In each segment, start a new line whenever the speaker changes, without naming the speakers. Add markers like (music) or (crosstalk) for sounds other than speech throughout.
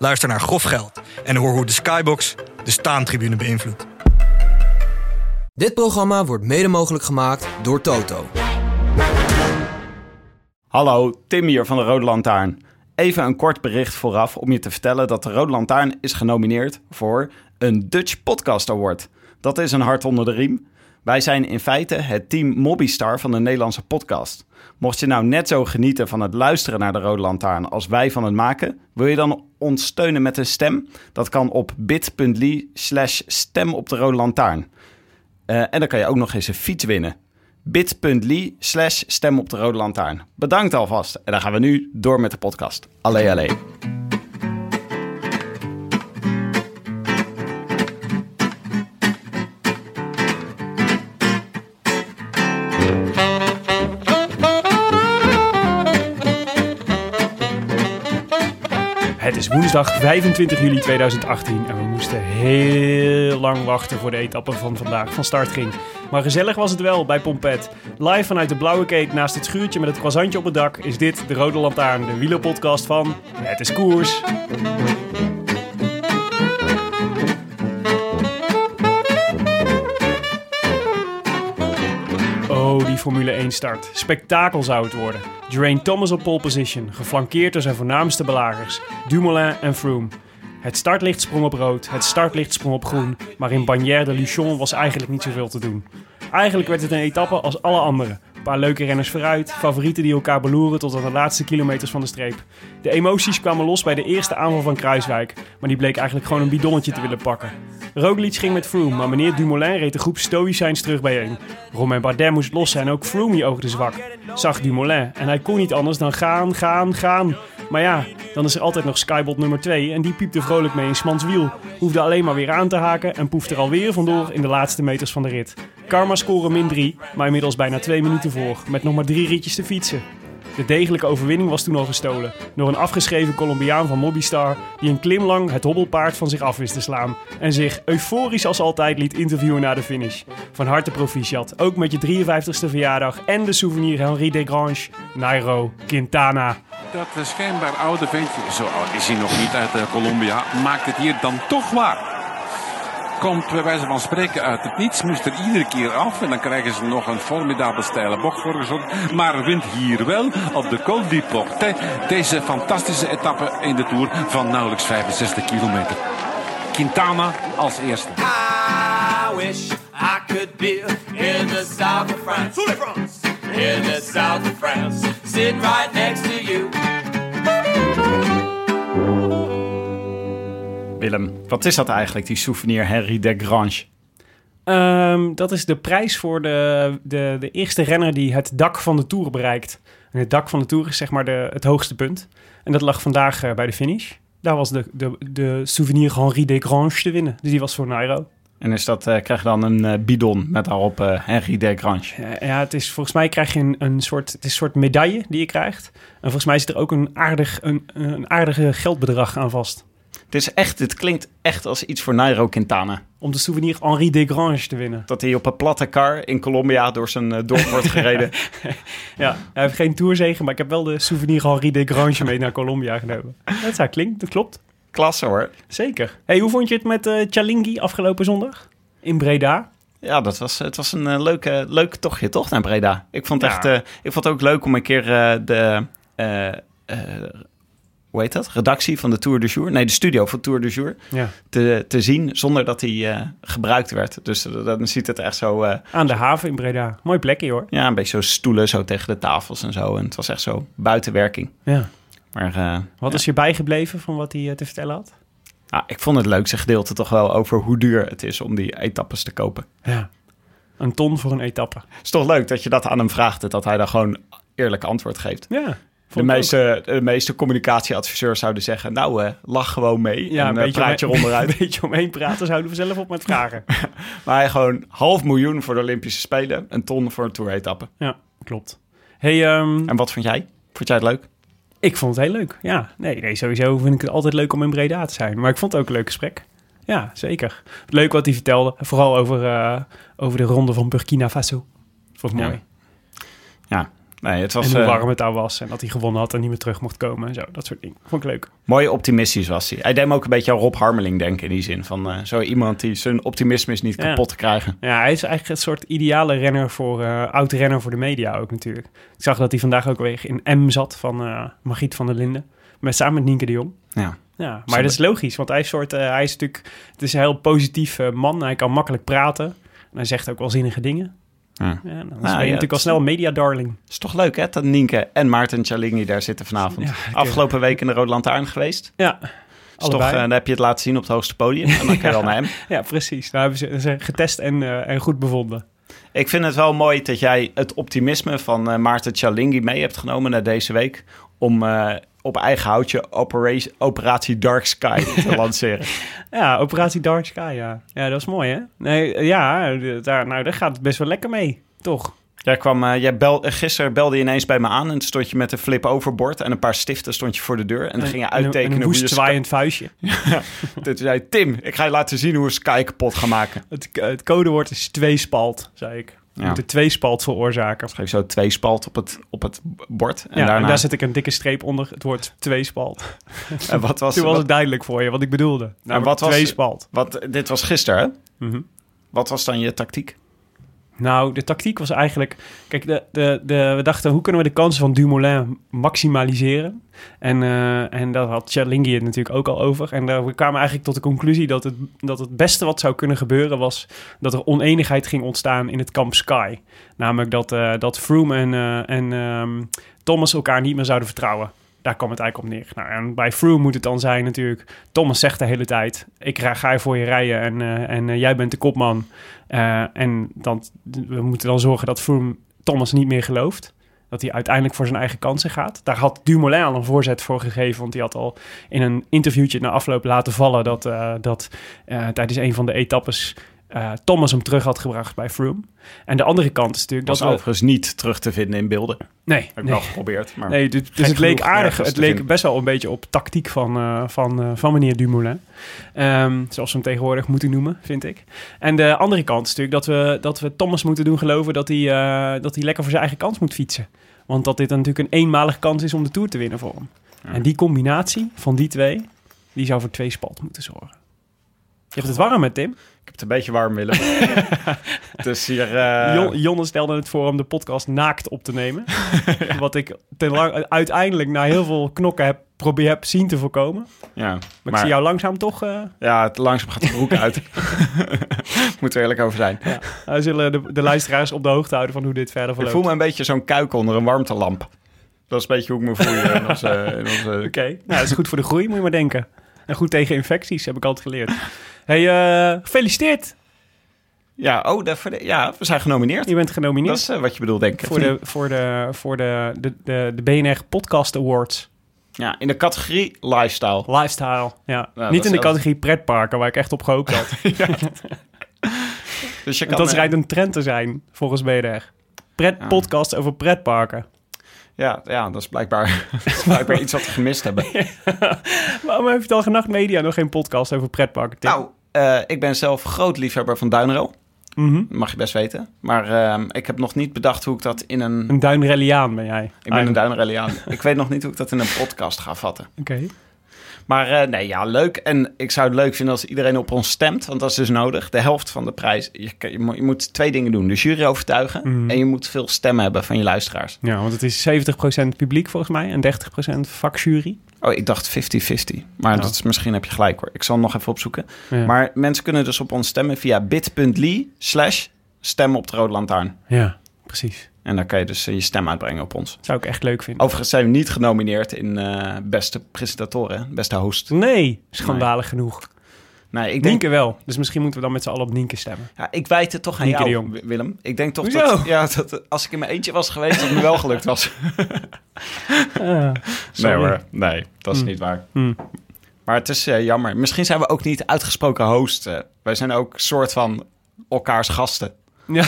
Luister naar Grof Geld en hoor hoe de Skybox de staantribune beïnvloedt.
Dit programma wordt mede mogelijk gemaakt door Toto.
Hallo, Tim hier van de Rode Lantaarn. Even een kort bericht vooraf om je te vertellen dat de Rode Lantaarn is genomineerd voor een Dutch Podcast Award. Dat is een hart onder de riem. Wij zijn in feite het team Mobbystar van de Nederlandse podcast. Mocht je nou net zo genieten van het luisteren naar de Rode Lantaarn als wij van het maken, wil je dan ons steunen met een stem? Dat kan op bit.ly slash stem op de Rode Lantaarn. Uh, en dan kan je ook nog eens een fiets winnen. bit.ly slash stem op de Rode Lantaarn. Bedankt alvast. En dan gaan we nu door met de podcast. Allee, allee.
Woensdag 25 juli 2018 en we moesten heel lang wachten voor de etappe van vandaag van start ging. Maar gezellig was het wel bij Pompet. Live vanuit de Blauwe Keet naast het schuurtje met het croissantje op het dak is dit de Rode Lantaarn, de wielerpodcast van Het is Koers. Formule 1 start. Spektakel zou het worden. Geraint Thomas op pole position, geflankeerd door zijn voornaamste belagers, Dumoulin en Froome. Het startlicht sprong op rood, het startlicht sprong op groen, maar in Bagnères de Luchon was eigenlijk niet zoveel te doen. Eigenlijk werd het een etappe als alle andere. Paar leuke renners vooruit, favorieten die elkaar beloeren tot aan de laatste kilometers van de streep. De emoties kwamen los bij de eerste aanval van Kruiswijk, maar die bleek eigenlijk gewoon een bidonnetje te willen pakken. Roglic ging met Froome, maar meneer Dumoulin reed de groep Stoïcijns terug bijeen. Romain Bardet moest lossen en ook Froome oogde zwak. Zag Dumoulin en hij kon niet anders dan gaan, gaan, gaan. Maar ja, dan is er altijd nog Skybot nummer 2 en die piepte vrolijk mee in Smans wiel. Hoefde alleen maar weer aan te haken en poefde er alweer vandoor in de laatste meters van de rit. Karma scoren min 3, maar inmiddels bijna 2 minuten voor, met nog maar drie ritjes te fietsen. De degelijke overwinning was toen al gestolen door een afgeschreven Colombiaan van Mobbystar die een klimlang het hobbelpaard van zich af wist te slaan en zich euforisch als altijd liet interviewen na de finish. Van harte proficiat, ook met je 53ste verjaardag en de souvenir Henri Desgrange, Nairo Quintana.
Dat schijnbaar oude ventje, zo oud is hij nog niet uit Colombia, maakt het hier dan toch waar komt bij wijze van spreken uit het niets. Moest er iedere keer af. En dan krijgen ze nog een formidabele steile bocht voor gezorgd. Maar wint hier wel op de Col du Portet. Deze fantastische etappe in de Tour van nauwelijks 65 kilometer. Quintana als eerste.
I wish I could be in the south of France. In the south of France. Sitting right next to you.
Willem, wat is dat eigenlijk, die souvenir Henri Desgrange?
Um, dat is de prijs voor de, de, de eerste renner die het dak van de Tour bereikt. En het dak van de Tour is zeg maar de, het hoogste punt. En dat lag vandaag uh, bij de finish. Daar was de, de, de souvenir Henri Desgrange te winnen. Dus die was voor Nairo.
En is dat, uh, krijg je dan een uh, bidon met daarop uh, Henri Desgrange?
Ja, ja, het is, volgens mij krijg je een, een, soort, het is een soort medaille die je krijgt. En volgens mij zit er ook een aardig, een, een aardige geldbedrag aan vast.
Het, is echt, het klinkt echt als iets voor Nairo Quintana.
Om de souvenir Henri Desgrange te winnen.
Dat hij op een platte kar in Colombia door zijn dorp wordt gereden. (laughs)
ja, hij heeft geen tourzegen, maar ik heb wel de souvenir Henri Desgrange mee naar Colombia genomen. Dat zou klinkt, dat klopt.
Klasse hoor.
Zeker. Hey, hoe vond je het met uh, Chalingi afgelopen zondag? In Breda?
Ja, dat was, het was een uh, leuke, leuk tochtje toch naar Breda. Ik vond, ja. echt, uh, ik vond het ook leuk om een keer de hoe heet dat? Redactie van de Tour de Jour. Nee, de studio van Tour de Jour.
Ja.
Te, te zien zonder dat hij uh, gebruikt werd. Dus uh, dan ziet het echt zo. Uh,
Aan de haven in Breda. Mooi plekje hoor.
Ja, een beetje zo stoelen zo tegen de tafels en zo. En het was echt zo buitenwerking.
Ja.
Maar,
wat is je bijgebleven van wat hij te vertellen had?
Ah, ik vond het leukste gedeelte toch wel over hoe duur het is om die etappes te kopen.
Ja. Een ton voor een etappe.
Het is toch leuk dat je dat aan hem vraagt. Dat hij dan gewoon eerlijk antwoord geeft.
Ja.
De meeste, de meeste communicatieadviseurs zouden zeggen... nou, eh, lach gewoon mee
Ja,
en
een
eh,
beetje,
praat je onderuit. (laughs)
een beetje omheen praten zouden we zelf op met vragen. (laughs)
maar hij gewoon half miljoen voor de Olympische Spelen... een ton voor een tour-etappe.
ja, klopt. Hey, ehm,
En wat vond jij? Vond jij het leuk?
Ik vond het heel leuk. Ja, nee, nee, sowieso vind ik het altijd leuk om in Breda te zijn. Maar ik vond het ook een leuk gesprek. Ja, zeker. Leuk wat hij vertelde. Vooral over, eh, over de ronde van Burkina Faso. Vond ik
Ja.
mooi.
Nee, het was
en hoe
eh,
warm het daar was. En dat hij gewonnen had en niet meer terug mocht komen en zo. Dat soort dingen. Vond ik leuk.
mooi optimistisch was hij. Hij deed me ook een beetje aan Rob Harmeling denken in die zin. Van eh, zo iemand die zijn optimisme is niet
Ja.
kapot te krijgen.
Ja, hij is eigenlijk het soort ideale renner voor, eh oud-renner voor de media ook natuurlijk. Ik zag dat hij vandaag ook weer in M zat van Margriet van der Linden. Met, samen met Nienke de Jong.
Ja.
Ja, maar dat is logisch, want hij is, soort, hij is natuurlijk... Het is een heel positief man. Hij kan makkelijk praten. En hij zegt ook wel zinnige dingen.
Ja.
Ja, dan is hij
ja,
natuurlijk al snel een media-darling.
is toch leuk hè, dat Nienke en Maarten Chalingi daar zitten vanavond.
Ja, ik-
Afgelopen week in de Rode Lantaarn geweest.
Ja,
Is toch, eh, dan heb je het laten zien op het hoogste podium. En dan (laughs) kan je wel naar hem.
ja, precies. Nou hebben ze, ze getest en, eh, en goed bevonden.
Ik vind het wel mooi dat jij het optimisme van eh, Maarten Chalingi mee hebt genomen naar deze week. Om eh, op eigen houtje Opera- Operatie Dark Sky (laughs) te lanceren.
Ja, Operatie Dark Sky, ja. Ja, dat is mooi, hè? Nee, ja, daar, nou, daar gaat het best wel lekker mee, toch?
Jij kwam, eh, jij bel, eh, gisteren belde je ineens bij me aan en stond je met een flip overbord en een paar stiften stond je voor de deur. En dan ging je
een-
uittekenen
een
hoe je Sky...
zwaaiend vuistje. (laughs)
Toen zei Tim, ik ga je laten zien hoe we Sky kapot gaan maken.
Het, het codewoord is tweespalt, zei ik. We
Ja.
moeten tweespalt veroorzaken.
Geef zo twee spalt op het, op het bord. En
Ja,
daarna...
en daar zet ik een dikke streep onder het woord tweespalt. (laughs)
en wat was,
Toen was
wat,
het duidelijk voor je wat ik bedoelde. Nou,
wat was-
tweespalt.
wat, dit was gisteren, hè?
Mhm.
Wat was dan je tactiek?
Nou, de tactiek was eigenlijk... Kijk, de, de, de, we dachten, hoe kunnen we de kansen van Dumoulin maximaliseren? En, eh, en daar had Chalingi het natuurlijk ook al over. En we kwamen eigenlijk tot de conclusie dat het, dat het beste wat zou kunnen gebeuren... was dat er oneenigheid ging ontstaan in het kamp Sky. Namelijk dat, eh, dat Froome en, eh, en ehm, Thomas elkaar niet meer zouden vertrouwen. Daar kwam het eigenlijk op neer. Nou, en bij Froome moet het dan zijn natuurlijk... Thomas zegt de hele tijd... ik ga, voor je rijden en, eh, en eh, jij bent de kopman. Eh, en dan, we moeten dan zorgen dat Froome Thomas niet meer gelooft. Dat hij uiteindelijk voor zijn eigen kansen gaat. Daar had Dumoulin al een voorzet voor gegeven. Want hij had al in een interviewtje na afloop laten vallen... dat, dat eh, tijdens een van de etappes... eh, Thomas hem terug had gebracht bij Froome. En de andere kant is natuurlijk
Dat
dat
was
we...
overigens niet terug te vinden in beelden.
Nee,
Heb ik
nee.
wel geprobeerd. Maar...
Nee, dus, dus het leek aardig. Het leek
vinden.
best wel een beetje op tactiek van, eh, van, eh, van meneer Dumoulin. Ehm, zoals we hem tegenwoordig moeten noemen, vind ik. En de andere kant is natuurlijk dat we, dat we Thomas moeten doen geloven dat hij, dat hij lekker voor zijn eigen kans moet fietsen. Want dat dit natuurlijk een eenmalige kans is om de Tour te winnen voor hem. En die combinatie van die twee, die zou voor twee spalt moeten zorgen. Je hebt het warm met Tim.
Ik heb het een beetje warm willen. (laughs) dus hier... eh,
Jon- Jonne stelde het voor om de podcast naakt op te nemen. (laughs) Wat ik ten lang, uiteindelijk na heel veel knokken heb, probeer heb zien te voorkomen.
ja,
Maar,
maar,
ik zie jou langzaam toch... eh
ja, het langzaam gaat de broek uit. (laughs) Moet er eerlijk over zijn.
we zullen de, de luisteraars op de hoogte houden van hoe dit verder
Ik
verloopt.
voel me een beetje zo'n kuik onder een warmtelamp. Dat is een beetje hoe ik me voel hier in onze... In onze...
Oké, nou, dat is goed voor de groei, moet je maar denken. En goed tegen infecties, heb ik altijd geleerd. hey, eh, gefeliciteerd.
Ja, oh, de, voor de- ja, we zijn genomineerd.
Je bent
Dat
genomineerd
is eh, wat je bedoelt, denk ik.
voor, de, voor, de, voor de, de, de, de BNR Podcast Awards.
Ja, in de categorie lifestyle.
Lifestyle, ja.
dat
Niet in de categorie pretparken, waar ik echt op gehoopt had. (laughs)
Dus je kan...
dat
eh,
schijnt een trend te zijn, volgens BNR. Pret. Podcast over pretparken.
Ja, ja, dat is blijkbaar, (laughs) dat is blijkbaar iets wat we gemist hebben. (laughs)
Waarom heeft al Nacht Media nog geen podcast over pretparken?
Nou, eh, ik ben zelf groot liefhebber van Duinro.
Mhm.
Dat mag je best weten. Maar ehm, ik heb nog niet bedacht hoe ik dat in een...
Een duinrelliaan ben jij.
Ik ben een Duinrelliaan. ik weet nog niet hoe ik dat in een podcast ga vatten.
Oké.
Maar eh, nee, ja, leuk. En ik zou het leuk vinden als iedereen op ons stemt. Want dat is dus nodig. De helft van de prijs. Je, je, moet, je moet twee dingen doen. De jury overtuigen.
Mhm.
En je moet veel stemmen hebben van je luisteraars.
Ja, want het is 70% publiek volgens mij en 30% vakjury.
Oh, ik dacht 50-50. Maar
Ja.
dat is, misschien heb je gelijk hoor. Ik zal nog even opzoeken.
Ja.
Maar mensen kunnen dus op ons stemmen via bit.ly slash stem op de Rode Lantaarn.
ja, precies.
En dan kan je dus eh, je stem uitbrengen op ons.
Zou ik echt leuk vinden.
Overigens zijn we niet genomineerd in eh, beste presentatoren, beste host.
Nee, schandalig genoeg.
Nee, ik denk...
Nienke wel. Dus misschien moeten we dan met z'n allen op Nienke stemmen.
Ja, ik wijt het toch aan
Nienke de
jou,
Jong.
Willem. Ik denk toch
Hoezo?
dat, ja, dat als ik in mijn eentje was geweest, dat het me wel gelukt was. (laughs) (laughs) nee
Sorry.
hoor, nee, dat is
Hmm.
niet waar.
Hmm.
Maar het is eh, jammer. Misschien zijn we ook niet uitgesproken host. eh. wij zijn ook soort van elkaars gasten.
Ja.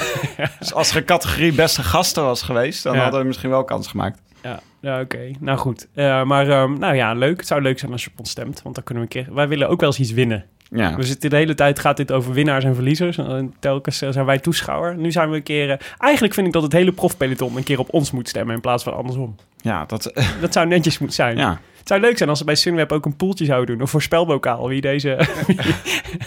Dus als er categorie beste gasten was geweest, dan hadden we misschien wel kans gemaakt.
Ja, ja oké. Nou goed. Eh, maar ehm, nou ja, leuk. Het zou leuk zijn als je op ons stemt. Want dan kunnen we een keer... Wij willen ook wel eens iets winnen.
Ja,
We zitten de hele tijd gaat dit over winnaars en verliezers. En telkens eh, zijn wij toeschouwer. Nu zijn we een keer... eh, eigenlijk vind ik dat het hele profpeloton een keer op ons moet stemmen in plaats van andersom.
ja, dat, (laughs)
Dat zou netjes moeten zijn.
ja.
Het zou leuk zijn als ze bij Sunweb ook een poeltje zouden doen. Of voorspelbokaal. Wie deze... (laughs)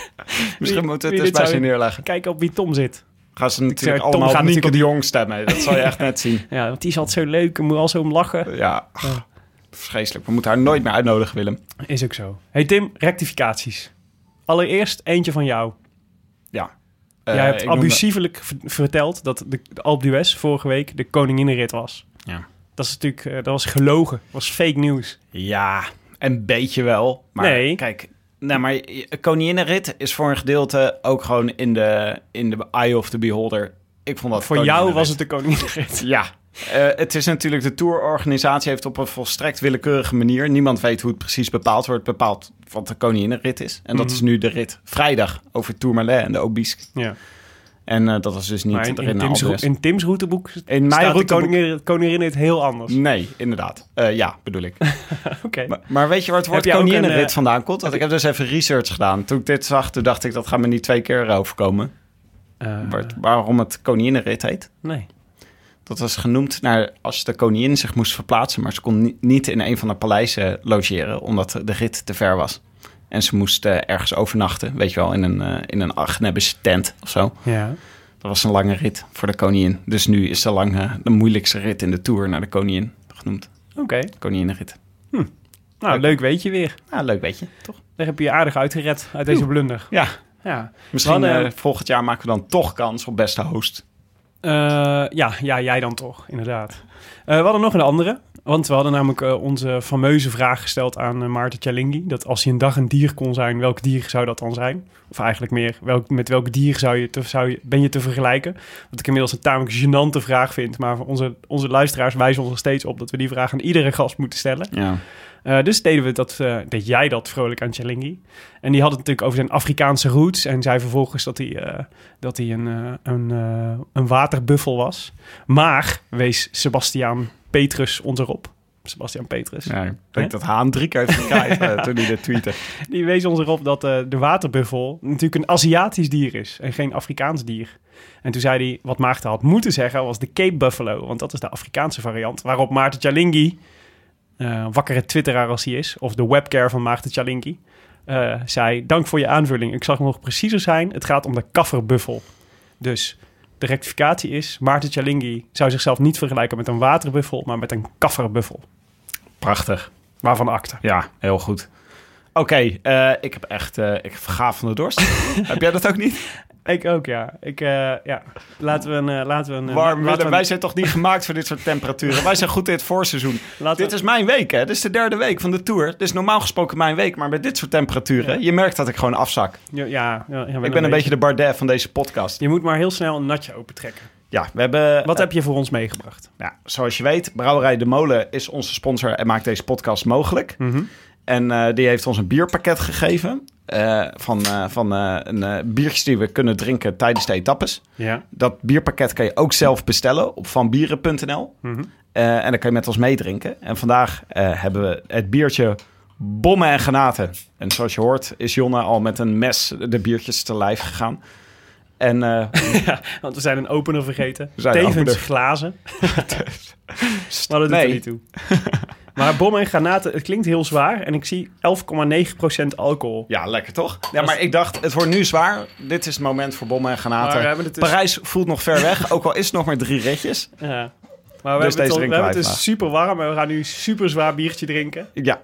(laughs)
misschien moeten we het dus bij ze neerleggen.
Kijken op wie Tom zit.
Gaan ze natuurlijk
Tom
allemaal
gaat natuurlijk
de Jong stemmen. Dat zal je echt net zien. (laughs)
Ja, want die is altijd zo leuk. En moet al zo om lachen.
Ja, ach, vreselijk. We moeten haar nooit meer uitnodigen, Willem.
Is ook zo. Hey Tim, rectificaties. Allereerst eentje van jou.
Ja.
Jij
Eh,
hebt
noemde-
abusievelijk verteld dat de, de Alpe d'Huez vorige week de koninginnenrit was.
Ja.
Dat is natuurlijk, eh, dat was gelogen. Dat was fake nieuws.
Ja, een beetje wel. Maar
Nee.
kijk, nou, maar Koninginnenrit is voor een gedeelte ook gewoon in de, in de eye of the beholder. Ik vond dat
Voor jou was het de koninginnenrit.
Ja. Eh, het is natuurlijk de tourorganisatie heeft op een volstrekt willekeurige manier. Niemand weet hoe het precies bepaald wordt. Bepaald wat de koninginnenrit is. En dat
Mhm.
is nu de rit vrijdag over Tourmalet en de Obisque.
Ja.
En eh, dat was dus niet
Maar in,
de
in, Tim's, in Tim's routeboek
In mijn
staat
routeboek-
koningin- koninginnenrit heel anders.
Nee, inderdaad. Eh, ja, bedoel ik. (laughs)
Oké.
Maar, maar weet je waar het woord
een, eh,
vandaan komt? Want ik heb dus even research gedaan. Toen ik dit zag, toen dacht ik, dat gaat me niet twee keer overkomen. Waar- waarom het koninginnenrit heet?
nee.
Dat was genoemd naar als de koningin zich moest verplaatsen... maar ze kon ni- niet in een van de paleizen logeren... omdat de rit te ver was. En ze moest eh, ergens overnachten, weet je wel... in een, eh in een Agnebische tent of zo.
Ja.
Dat was een lange rit voor de koningin. Dus nu is de, lange, de moeilijkste rit in de Tour naar de koningin genoemd.
Oké.
Koninginnenrit.
Nou, leuk weet je weer.
Ah, leuk weet je, toch?
Daar heb je je aardig uitgered uit deze blunder.
Ja,
Ja.
Misschien
hadden-
eh, volgend jaar maken we dan toch kans op beste host.
Eh, ja, ja, jij dan toch, inderdaad. Eh, we hadden nog een andere. Want we hadden namelijk eh, onze fameuze vraag gesteld aan eh, Maarten Tjalingi. Dat als je een dag een dier kon zijn, welk dier zou dat dan zijn? Of eigenlijk meer, welk, met welk dier zou je te, zou je, ben je te vergelijken? Wat ik inmiddels een tamelijk gênante vraag vind. Maar onze, onze luisteraars wijzen ons er steeds op dat we die vraag aan iedere gast moeten stellen.
Ja.
Eh, dus deden we dat, eh, deed jij dat vrolijk aan Tjalingi. En die had het natuurlijk over zijn Afrikaanse roots. En zei vervolgens dat hij, dat hij een, een, een waterbuffel was. Maar wees Sebastiaan Petrus ons erop. Sebastiaan Petrus.
ja ik denk dat Haan drie keer heeft (laughs) eh, toen hij dit tweette.
Die wees ons erop dat eh, de waterbuffel natuurlijk een Aziatisch dier is. En geen Afrikaans dier. En toen zei hij, wat Maarten had moeten zeggen, was de Cape Buffalo. Want dat is de Afrikaanse variant. Waarop Maarten Tjalingi, eh wakkere twitteraar als hij is... of de webcare van Maarten Tjalingi, eh, zei... Dank voor je aanvulling. Ik zal nog preciezer zijn. Het gaat om de kafferbuffel. Dus de rectificatie is... Maarten Tjalingi zou zichzelf niet vergelijken met een waterbuffel... maar met een kafferbuffel.
Prachtig.
Waarvan akte.
Ja, heel goed. Oké, eh, ik heb echt... eh, ik vergaaf van de dorst. (laughs) heb jij dat ook niet?
Ik ook, ja. Ik, eh, ja. Laten we een... eh, laten we een eh,
Warm, Willem,
een-
wij zijn toch niet gemaakt voor dit soort temperaturen? Wij zijn goed in het voorseizoen. (laughs)
laten
Dit
we-
is mijn week, hè? Dit is de derde week van de Tour. Dit is normaal gesproken mijn week, maar met dit soort temperaturen... je merkt dat ik gewoon afzak.
Ja, ja, ja,
Ik ben een beetje de Bardet van deze podcast.
Je moet maar heel snel een natje opentrekken.
Ja, we hebben...
Wat heb je voor ons meegebracht?
Ja, zoals je weet, Brouwerij De Molen is onze sponsor en maakt deze podcast mogelijk. En eh, die heeft ons een bierpakket gegeven eh, van, eh, van eh, een, biertjes die we kunnen drinken tijdens de etappes.
Ja.
Dat bierpakket kan je ook zelf bestellen op vanbieren.nl.
Mhm.
En dan kan je met ons meedrinken. En vandaag hebben we het biertje Bommen en Granaten. En zoals je hoort is Jonne al met een mes de biertjes te lijf gegaan. En eh, (laughs)
Want we zijn een opener vergeten. Tevens glazen. (laughs) maar dat doet
Nee.
er niet toe. (laughs) maar bommen en granaten, het klinkt heel zwaar. En ik zie 11,9% alcohol.
ja, lekker toch? Ja, maar ik dacht, het wordt nu zwaar. Dit is het moment voor Bommen en Granaten.
Maar we hebben het dus-
Parijs voelt nog ver weg, ook al is het nog maar drie ritjes.
Ja. Maar we
Dus
hebben het, we hebben het dus super warm. En we gaan nu super zwaar biertje drinken.
Ja,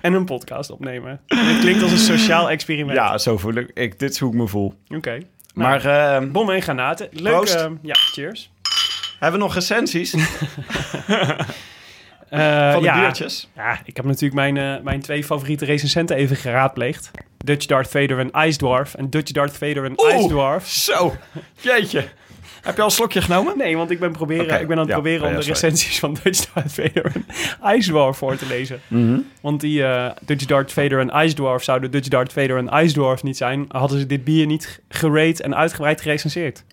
En een podcast opnemen. En het klinkt als een sociaal experiment.
ja zo voel ik. ik. Dit is hoe ik me voel.
Oké.
Maar eh,
Bommen en granaten. Leuk.
Proost.
eh, ja, cheers.
hebben we nog recensies (laughs) van de
ja.
biertjes?
Ja, ik heb natuurlijk mijn, eh, mijn twee favoriete recensenten even geraadpleegd. Dutch Darth Vader en Ice Dwarf. En Dutch Darth Vader en
Oeh.
Ice Dwarf.
Zo, jeetje. Heb je al een slokje genomen?
Nee, want ik ben, proberen, ik ben aan het
ja,
proberen om
ja,
de recensies van Dutch Darth Vader en Ice Dwarf voor te lezen.
Mhm.
Want die eh, Dutch Darth Vader en Ice Dwarf zouden Dutch Darth Vader en Ice Dwarf niet zijn, hadden ze dit bier niet gerate en uitgebreid gerecenseerd.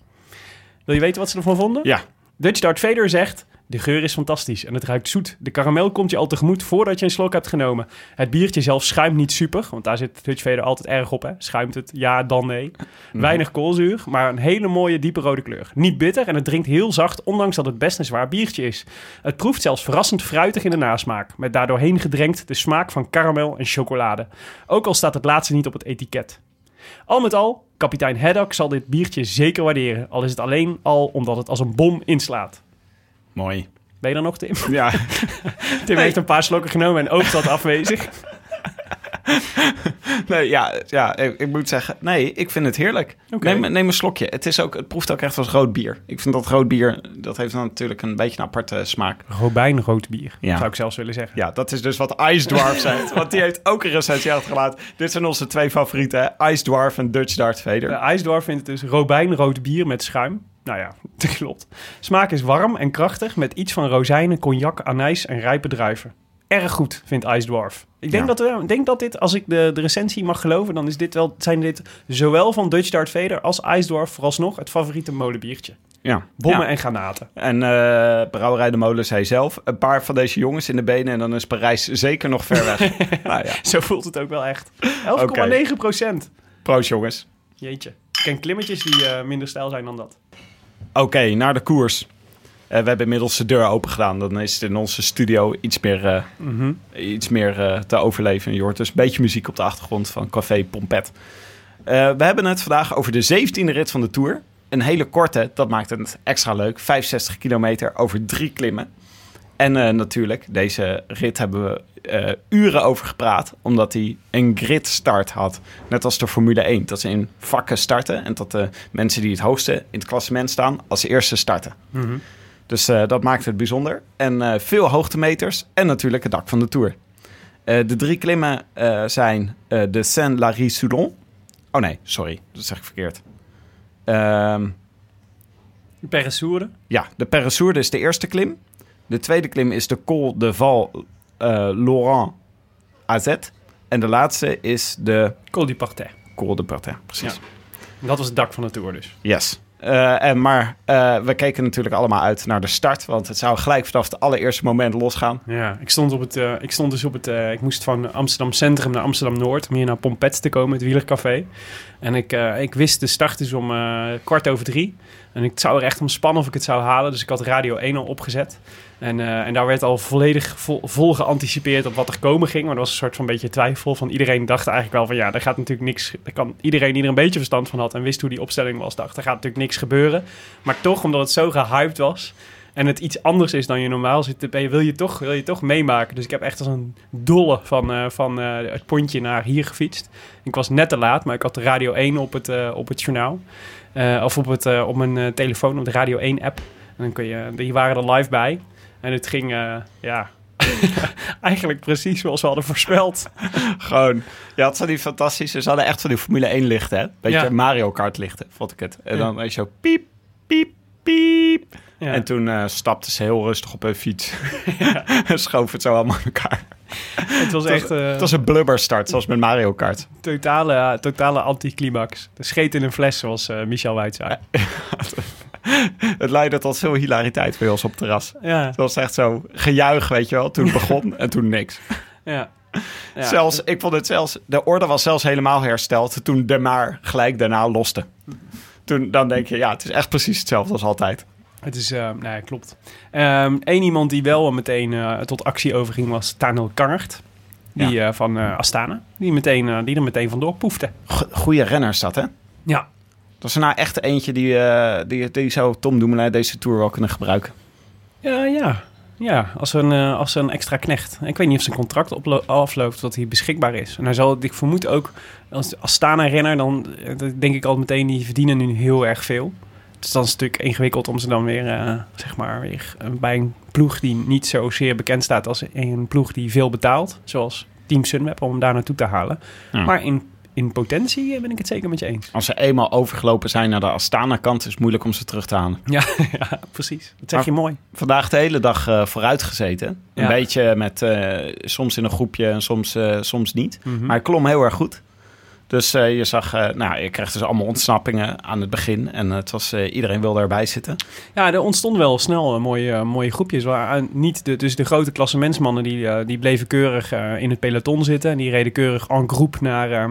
Wil je weten wat ze ervan vonden?
Ja.
Dutch Darth Vader zegt... De geur is fantastisch en het ruikt zoet. De karamel komt je al tegemoet voordat je een slok hebt genomen. Het biertje zelf schuimt niet super, want daar zit Dutch Vader altijd erg op. Hè? Schuimt het? Ja, dan nee. Weinig koolzuur, maar een hele mooie diepe rode kleur. Niet bitter en het drinkt heel zacht, ondanks dat het best een zwaar biertje is. Het proeft zelfs verrassend fruitig in de nasmaak, met daardoorheen gedrenkt de smaak van karamel en chocolade. Ook al staat het laatste niet op het etiket. Al met al, kapitein Haddock zal dit biertje zeker waarderen, al is het alleen al omdat het als een bom inslaat.
Mooi.
Ben je er nog, Tim?
Ja, (laughs)
Tim heeft een paar slokken genomen en oogt wat afwezig. (laughs)
nee, ja, ja ik, ik moet zeggen, nee, ik vind het heerlijk. Neem, neem een slokje. Het, is ook, het proeft ook echt als rood bier. Ik vind dat rood bier, dat heeft dan natuurlijk een beetje een aparte smaak.
Robijnrood bier,
Ja.
zou ik zelfs willen zeggen.
Ja, dat is dus wat Ice Dwarf zegt. (laughs) Want die heeft ook een recensie uitgelaten. Dit zijn onze twee favorieten, hè? Ice Dwarf en Dutch Darth Vader.
De IJsdorf vindt het dus robijnrood bier met schuim. Nou ja, (laughs) dat klopt. Smaak is warm en krachtig met iets van rozijnen, cognac, anijs en rijpe druiven. Erg goed, vindt IJsdorf. Ik denk,
Ja.
dat, we, denk dat dit, als ik de, de recensie mag geloven, dan is dit wel, zijn dit zowel van Dutch Darth Vader als IJsdorf vooralsnog het favoriete molenbiertje.
Ja.
Bommen
Ja.
en granaten.
En eh Brouwerij de Molen zei zelf, een paar van deze jongens in de benen en dan is Parijs zeker nog ver weg. (laughs) nou ja,
Zo voelt het ook wel echt. 11,9 procent.
proost jongens.
Jeetje. Ik ken klimmetjes die eh, minder stijl zijn dan dat.
Oké, naar de koers. Eh, we hebben inmiddels de deur open gedaan. Dan is het in onze studio iets meer, eh,
Mhm.
iets meer eh, te overleven. Je hoort dus een beetje muziek op de achtergrond van Café Pompet. We hebben het vandaag over de 17e rit van de Tour. Een hele korte, dat maakt het extra leuk. 65 kilometer over drie klimmen. En eh, natuurlijk, deze rit hebben we eh, uren over gepraat. Omdat hij een gridstart had. Net als de Formule 1. Dat ze in vakken starten. En dat de mensen die het hoogste in het klassement staan als eerste starten.
Mhm.
Dus eh, dat maakt het bijzonder. En veel hoogtemeters en natuurlijk het dak van de Tour. De drie klimmen zijn de Saint-Lary-Soulon. Oh nee, sorry, dat zeg ik verkeerd. Ehm,
Peressourde.
ja, de Peressourde is de eerste klim. De tweede klim is de Col de Val eh, Laurent AZ. En de laatste is de
Col du Parterre.
Col de Parterre, precies.
Ja. Dat was het dak van de Tour dus.
Yes. Eh, en, maar eh, we keken natuurlijk allemaal uit naar de start. Want het zou gelijk vanaf het allereerste moment losgaan.
Ja, ik stond, op het, ik stond dus op het... ik moest van Amsterdam Centrum naar Amsterdam Noord... om hier naar Pompet te komen, het wielercafé. En ik, ik wist de start is om kwart over drie. En ik zou er echt om spannen of ik het zou halen. Dus ik had Radio 1 al opgezet. En, eh, en daar werd al volledig vol, geanticipeerd op wat er komen ging. Maar er was een soort van beetje twijfel. Van iedereen dacht eigenlijk wel van ja, er gaat natuurlijk niks... Er kan iedereen die er een beetje verstand van had en wist hoe die opstelling was... dacht, er gaat natuurlijk niks gebeuren. Maar toch, omdat het zo gehyped was... en het iets anders is dan je normaal zit, ben wil, je toch, wil je toch meemaken. Dus ik heb echt als een dolle van, eh, van eh, het pontje naar hier gefietst. Ik was net te laat, maar ik had Radio 1 op het, op het journaal. Of op, het, op mijn telefoon, op de Radio 1-app. En dan kun je, die waren er live bij. En het ging, eh, ja, (laughs) eigenlijk precies zoals we hadden voorspeld. (laughs)
Gewoon, je had zo die fantastische, ze hadden echt van die Formule 1 lichten, hè? Beetje
Ja.
Mario Kart lichten, vond ik het. En dan weet je zo piep, piep, piep.
Ja.
En toen eh stapte ze heel rustig op hun fiets. (laughs) en schoof het zo allemaal in elkaar.
het was echt eh,
Het was een blubberstart, zoals met Mario Kart.
totale, totale anticlimax. De scheet in een fles, zoals Michel zei. (laughs)
Het leidde tot veel hilariteit bij ons op het terras.
Ja,
Het was echt zo gejuich, weet je wel. Toen het begon en toen niks. (laughs)
ja. ja.
Zelfs, ik vond het zelfs, de orde was zelfs helemaal hersteld toen De Maar gelijk daarna loste. Toen, dan denk je, ja, het is echt precies hetzelfde als altijd.
Het is, eh nee, klopt. Eén iemand die wel meteen eh, tot actie overging was Tanel Kangert. Die eh, van Astana. Die, meteen, die er meteen vandoor poefde.
Go- Goeie renner is dat, hè?
Ja.
Dat is er nou echt eentje die, eh, die, die zou Tom Dumoulin deze Tour wel kunnen gebruiken.
Ja, ja. Ja, als een, eh, als een extra knecht. Ik weet niet of zijn contract afloopt, dat hij beschikbaar is. En hij zal, ik vermoed ook, als Astana-renner, dan eh, dat denk ik al meteen, die verdienen nu heel erg veel. Dus dan is het natuurlijk ingewikkeld om ze dan weer, eh, zeg maar, weer bij een ploeg die niet zozeer bekend staat als een ploeg die veel betaalt. Zoals Team Sunweb, om hem daar naartoe te halen.
Ja.
Maar in, in potentie ben ik het zeker met je eens.
Als ze eenmaal overgelopen zijn naar de Astana-kant, is het moeilijk om ze terug te halen.
Ja, (laughs) ja precies. Dat zeg
Maar-
je mooi.
Vandaag de hele dag eh vooruit gezeten. Een beetje met eh, soms in een groepje en soms, eh, soms niet.
Mhm.
Maar hij klom heel erg goed. Dus eh, je zag, eh, nou, je kreeg dus allemaal ontsnappingen aan het begin. En het was, eh, iedereen wilde erbij zitten.
Ja, er ontstonden wel snel mooie, eh, mooie groepjes. Waar, eh, niet de, dus de grote klassementsmannen die, eh, die bleven keurig eh, in het peloton zitten. En die reden keurig en groep naar, eh,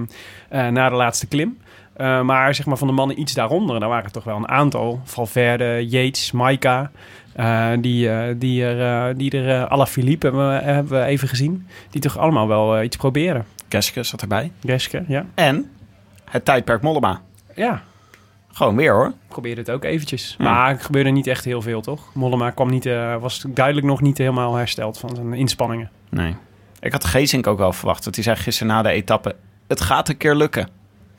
eh, naar de laatste klim. Eh, maar zeg maar van de mannen iets daaronder, daar waren toch wel een aantal. Valverde, Yates, Maika. eh, die, eh, die er, die er uh, Philippe hebben, we- hebben we even gezien. Die toch allemaal wel iets proberen.
Keske zat erbij.
Geske, ja.
En het tijdperk Mollema.
Ja,
Gewoon weer hoor.
probeerde het ook eventjes.
Ja.
Maar er gebeurde niet echt heel veel, toch? Mollema kwam niet, was duidelijk nog niet helemaal hersteld van zijn inspanningen.
Nee. Ik had Geesink ook wel verwacht. Want die zei gisteren na de etappe, het gaat een keer lukken.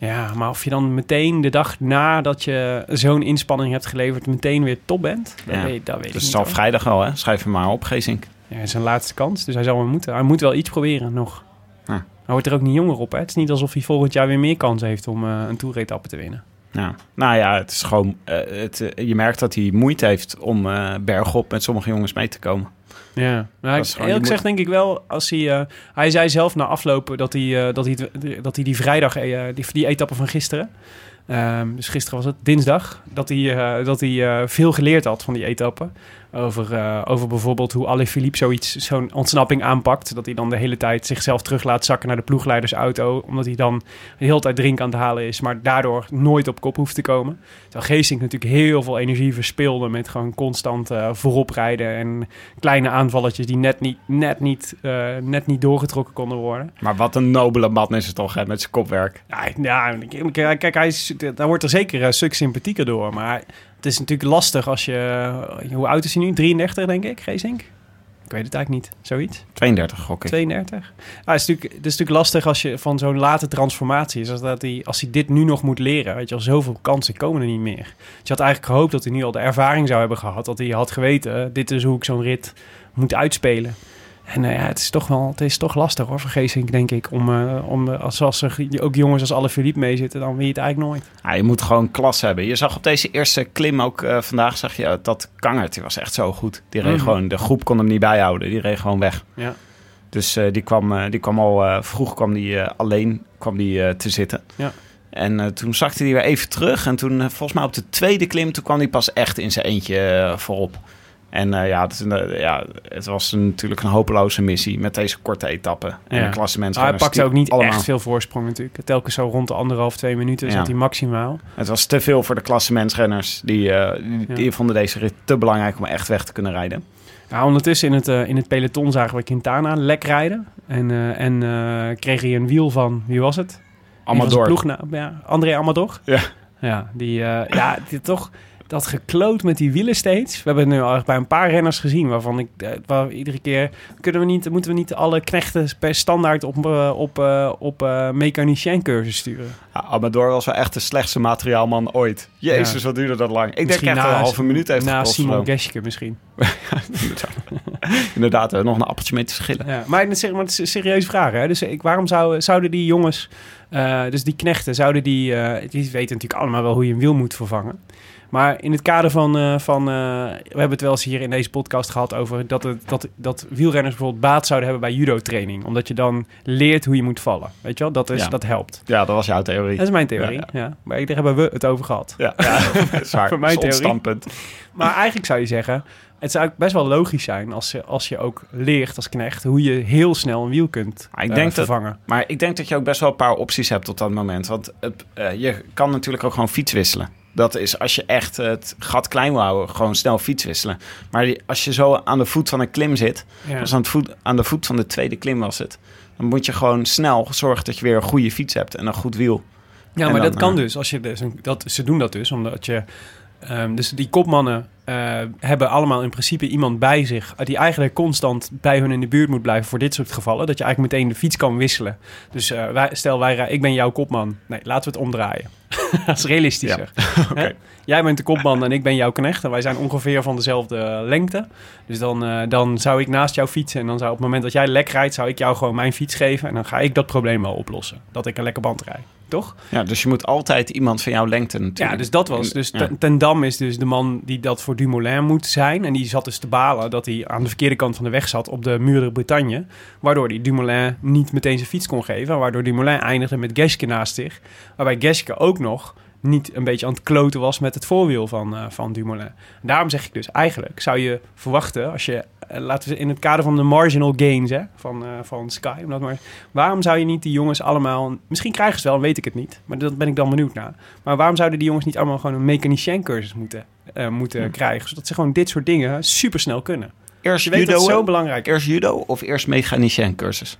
Ja, maar of je dan meteen de dag nadat je zo'n inspanning hebt geleverd... meteen weer top bent, dat
Ja.
weet, dat weet ik
Dus
niet.
het
hoor.
vrijdag wel, hè? Schrijf hem maar op, Geesink.
Ja, het is zijn laatste kans, dus hij zal wel moeten. Hij moet wel iets proberen nog.
Ja.
Hij wordt er ook niet jonger op, hè? Het is niet alsof hij volgend jaar weer meer kans heeft om eh, een toeretappe te winnen.
Ja. Nou ja, het is gewoon... eh, het, eh, je merkt dat hij moeite heeft om bergop met sommige jongens mee te komen.
Ja, nou,
Dat is
ik, eerlijk
moet-
gezegd denk ik wel, als hij... eh, hij zei zelf na aflopen dat hij, eh, dat hij, dat hij die vrijdag, eh, die, die etappe van gisteren... ehm, dus gisteren was het dinsdag, dat hij, dat hij veel geleerd had van die etappe. Over, eh, over bijvoorbeeld hoe Alaphilippe zoiets, zo'n ontsnapping aanpakt. Dat hij dan de hele tijd zichzelf terug laat zakken naar de ploegleidersauto. Omdat hij dan de hele tijd drink aan het halen is. Maar daardoor nooit op kop hoeft te komen. Terwijl Geesink natuurlijk heel veel energie verspeelde. Met gewoon constant eh, voorop rijden. En kleine aanvalletjes die net niet, net, niet, eh, net niet doorgetrokken konden worden.
Maar wat een nobele man is het toch, hè? Met zijn kopwerk.
Ja, ja kijk, kijk, hij is, daar wordt er zeker een stuk sympathieker door. Maar het is natuurlijk lastig als je... Hoe oud is hij nu? 33, denk ik, Geesink? Ik weet het eigenlijk niet. Zoiets?
32 gok ik.
32? Ah, het, is natuurlijk, het is natuurlijk lastig als je van zo'n late transformatie is. Als, dat hij, als hij dit nu nog moet leren. Weet je al, zoveel kansen komen er niet meer. Dus je had eigenlijk gehoopt dat hij nu al de ervaring zou hebben gehad. Dat hij had geweten, dit is hoe ik zo'n rit moet uitspelen. En eh, ja, het is toch wel, het is toch lastig hoor, voor Geesink, denk ik. Om, eh, om eh, als, als er ook jongens als Alaphilippe mee zitten, dan weet je het eigenlijk nooit.
Ja, je moet gewoon klas hebben. Je zag op deze eerste klim ook vandaag, zag je dat Kangert, die was echt zo goed. Die reed
Mhm.
gewoon, de groep kon hem niet bijhouden. Die reed gewoon weg.
Ja.
Dus die, kwam, die kwam al, vroeg kwam die alleen kwam die, te zitten.
Ja.
En toen zakte hij weer even terug. En toen, volgens mij op de tweede klim, toen kwam hij pas echt in zijn eentje voorop. En eh, ja, het, is een, eh, ja, het was een- natuurlijk een hopeloze missie met deze korte etappe. En de klassement.
Maar hij pakte ook niet
allemaal.
echt veel voorsprong natuurlijk. Telkens zo rond de anderhalf, twee minuten
Ja.
zat hij maximaal.
Het was te veel voor de klassementsrenners. Die, eh, die,
Ja.
die vonden deze rit te belangrijk om echt weg te kunnen rijden.
Ja, ondertussen in het, in het peloton zagen we Quintana lek rijden. En, en kreeg hij een wiel van, wie was het? Wie was ploegnaam? Ja, André Amador.
Ja.
Ja, die, ja die, toch dat gekloot met die wielen steeds. We hebben het nu al echt bij een paar renners gezien waarvan ik eh, waar iedere keer kunnen we niet, moeten we niet alle knechten per standaard op, eh, op, eh, op mechanicien cursus sturen.
Ja, Amador was wel echt de slechtste materiaalman ooit. Jezus,
Ja.
wat duurde dat lang. Ik denk
Misschien
echt
na-
dat een halve minuut heeft
Na
gekost.
Simon
of zo.
Geschke misschien. (laughs)
Inderdaad, er nog een appeltje mee te schillen.
Ja, maar, het is- maar het is een serieuze vraag. Hè? Dus ik, waarom zou, zouden die jongens, dus die knechten, zouden die, die weten natuurlijk allemaal wel hoe je een wiel moet vervangen. Maar in het kader van, eh, van eh, we hebben het wel eens hier in deze podcast gehad over dat, het, dat, dat wielrenners bijvoorbeeld baat zouden hebben bij judo-training. Omdat je dan leert hoe je moet vallen. Weet je wel, dat, is,
Ja.
dat helpt.
Ja, dat was jouw theorie.
Dat is mijn theorie.
Ja,
Ja, Maar daar hebben we het over gehad.
Ja, ja (laughs) dat is waar.
Voor mijn theorie.
standpunt.
Maar eigenlijk zou je zeggen, het zou best wel logisch zijn als je, als je ook leert als knecht hoe je heel snel een wiel kunt
Maar ik
eh,
denk dat-
vervangen.
Maar ik denk dat je ook best wel een paar opties hebt tot dat moment. Want het, eh, je kan natuurlijk ook gewoon fiets wisselen. Dat is als je echt het gat klein wil houden, gewoon snel fiets wisselen. Maar die- als je zo aan de voet van een klim zit,
Ja.
dus aan, het voet, aan de voet van de tweede klim was het, dan moet je gewoon snel zorgen dat je weer een goede fiets hebt en een goed wiel.
Ja,
En
maar
dan,
dat kan
eh,
dus. Als je dus dat, ze doen dat dus omdat je. Ehm, dus die kopmannen eh, hebben allemaal in principe iemand bij zich. eh, die eigenlijk constant bij hun in de buurt moet blijven voor dit soort gevallen. Dat je eigenlijk meteen de fiets kan wisselen. Dus eh, wij, stel, wij, ik ben jouw kopman. Nee, laten we het omdraaien. (laughs) dat is realistischer. (laughs) Hè? Jij bent de kopman en ik ben jouw knecht. En wij zijn ongeveer van dezelfde lengte. Dus dan, dan zou ik naast jou fietsen. En dan zou op het moment dat jij lek rijdt, zou ik jou gewoon mijn fiets geven. En dan ga ik dat probleem wel oplossen. Dat ik een lekker band rijd. Toch?
Ja, dus je moet altijd iemand van jouw lengte
Ja,
natuurlijk.
dus dat was. Dus
Ja.
ten, Dam is dus de man die dat voor Dumoulin moet zijn. En die zat dus te balen dat hij aan de verkeerde kant van de weg zat op de Muur de Bretagne. Waardoor hij Dumoulin niet meteen zijn fiets kon geven. Waardoor Dumoulin eindigde met Geske naast zich. Waarbij Geske ook nog niet een beetje aan het kloten was met het voorwiel van, eh, van Dumoulin. Daarom zeg ik dus, eigenlijk zou je verwachten, als je, eh, laten we in het kader van de marginal gains hè, van, eh, van Sky, om dat maar, waarom zou je niet die jongens allemaal, misschien krijgen ze wel, weet ik het niet, maar dat ben ik dan benieuwd naar. Maar waarom zouden die jongens niet allemaal gewoon een mechanicien cursus moeten, moeten krijgen, zodat ze gewoon dit soort dingen supersnel kunnen?
Eerst
Je weet
judo,
dat zo belangrijk.
Eerst judo of eerst mechanicien cursus?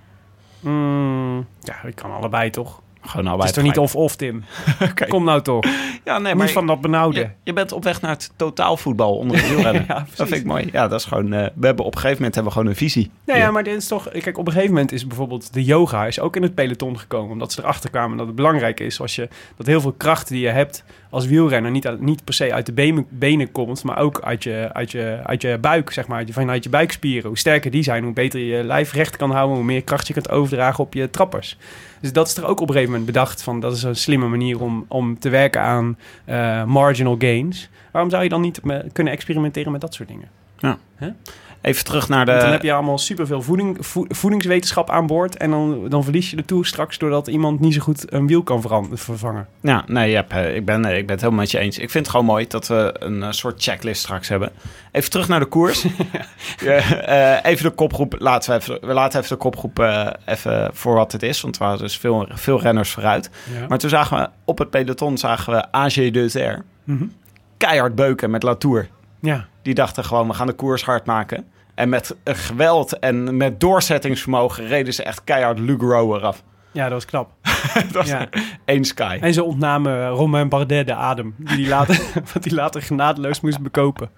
Mm, ja, ik kan allebei toch?
Gewoon
Het
allebei
is toch niet of-of, Tim? (laughs) Kom nou toch.
Ja, nee, maar
van dat benauwde.
je, je bent op weg naar het totaalvoetbal onder het wielrennen. (laughs)
Ja,
dat vind ik mooi. Ja, dat is gewoon... eh, we hebben op een gegeven moment hebben we gewoon een visie.
Ja, ja, maar dit is toch... Kijk, op een gegeven moment is bijvoorbeeld de yoga is ook in het peloton gekomen. Omdat ze erachter kwamen dat het belangrijk is als je, dat heel veel kracht die je hebt als wielrenner niet, niet per se uit de benen, benen komt, maar ook uit je, uit, je, uit je buik, zeg maar. uit je- Vanuit je buikspieren. Hoe sterker die zijn, hoe beter je je lijf recht kan houden, hoe meer kracht je kunt overdragen op je trappers. Dus dat is er ook op een gegeven moment bedacht van dat is een slimme manier om, om te werken aan eh, marginal gains. Waarom zou je dan niet me- kunnen experimenteren met dat soort dingen?
Even terug naar de...
Want dan heb je allemaal superveel voeding, vo- voedingswetenschap aan boord. En dan, dan verlies je de toer straks doordat iemand niet zo goed een wiel kan vervangen.
Ja, nee, eh, ik, ben, nee, ik ben het helemaal met je eens. Ik vind het gewoon mooi dat we een eh, soort checklist straks hebben. Even terug naar de koers. (laughs) Ja, eh, even de kopgroep. Laten we, even, we laten even de kopgroep eh, even voor wat het is. Want er waren dus veel, veel renners vooruit.
Ja.
Maar toen zagen we op het peloton zagen we AG2R
Mhm.
keihard beuken met Latour.
ja.
Die dachten gewoon, we gaan de koers hard maken. En met geweld en met doorzettingsvermogen reden ze echt keihard Lugaro eraf.
ja, dat was knap. (laughs)
dat was
Ja.
één sky.
En ze ontnamen Romain Bardet de adem. Die die later, (laughs) (laughs) wat hij later genadeloos moest bekopen.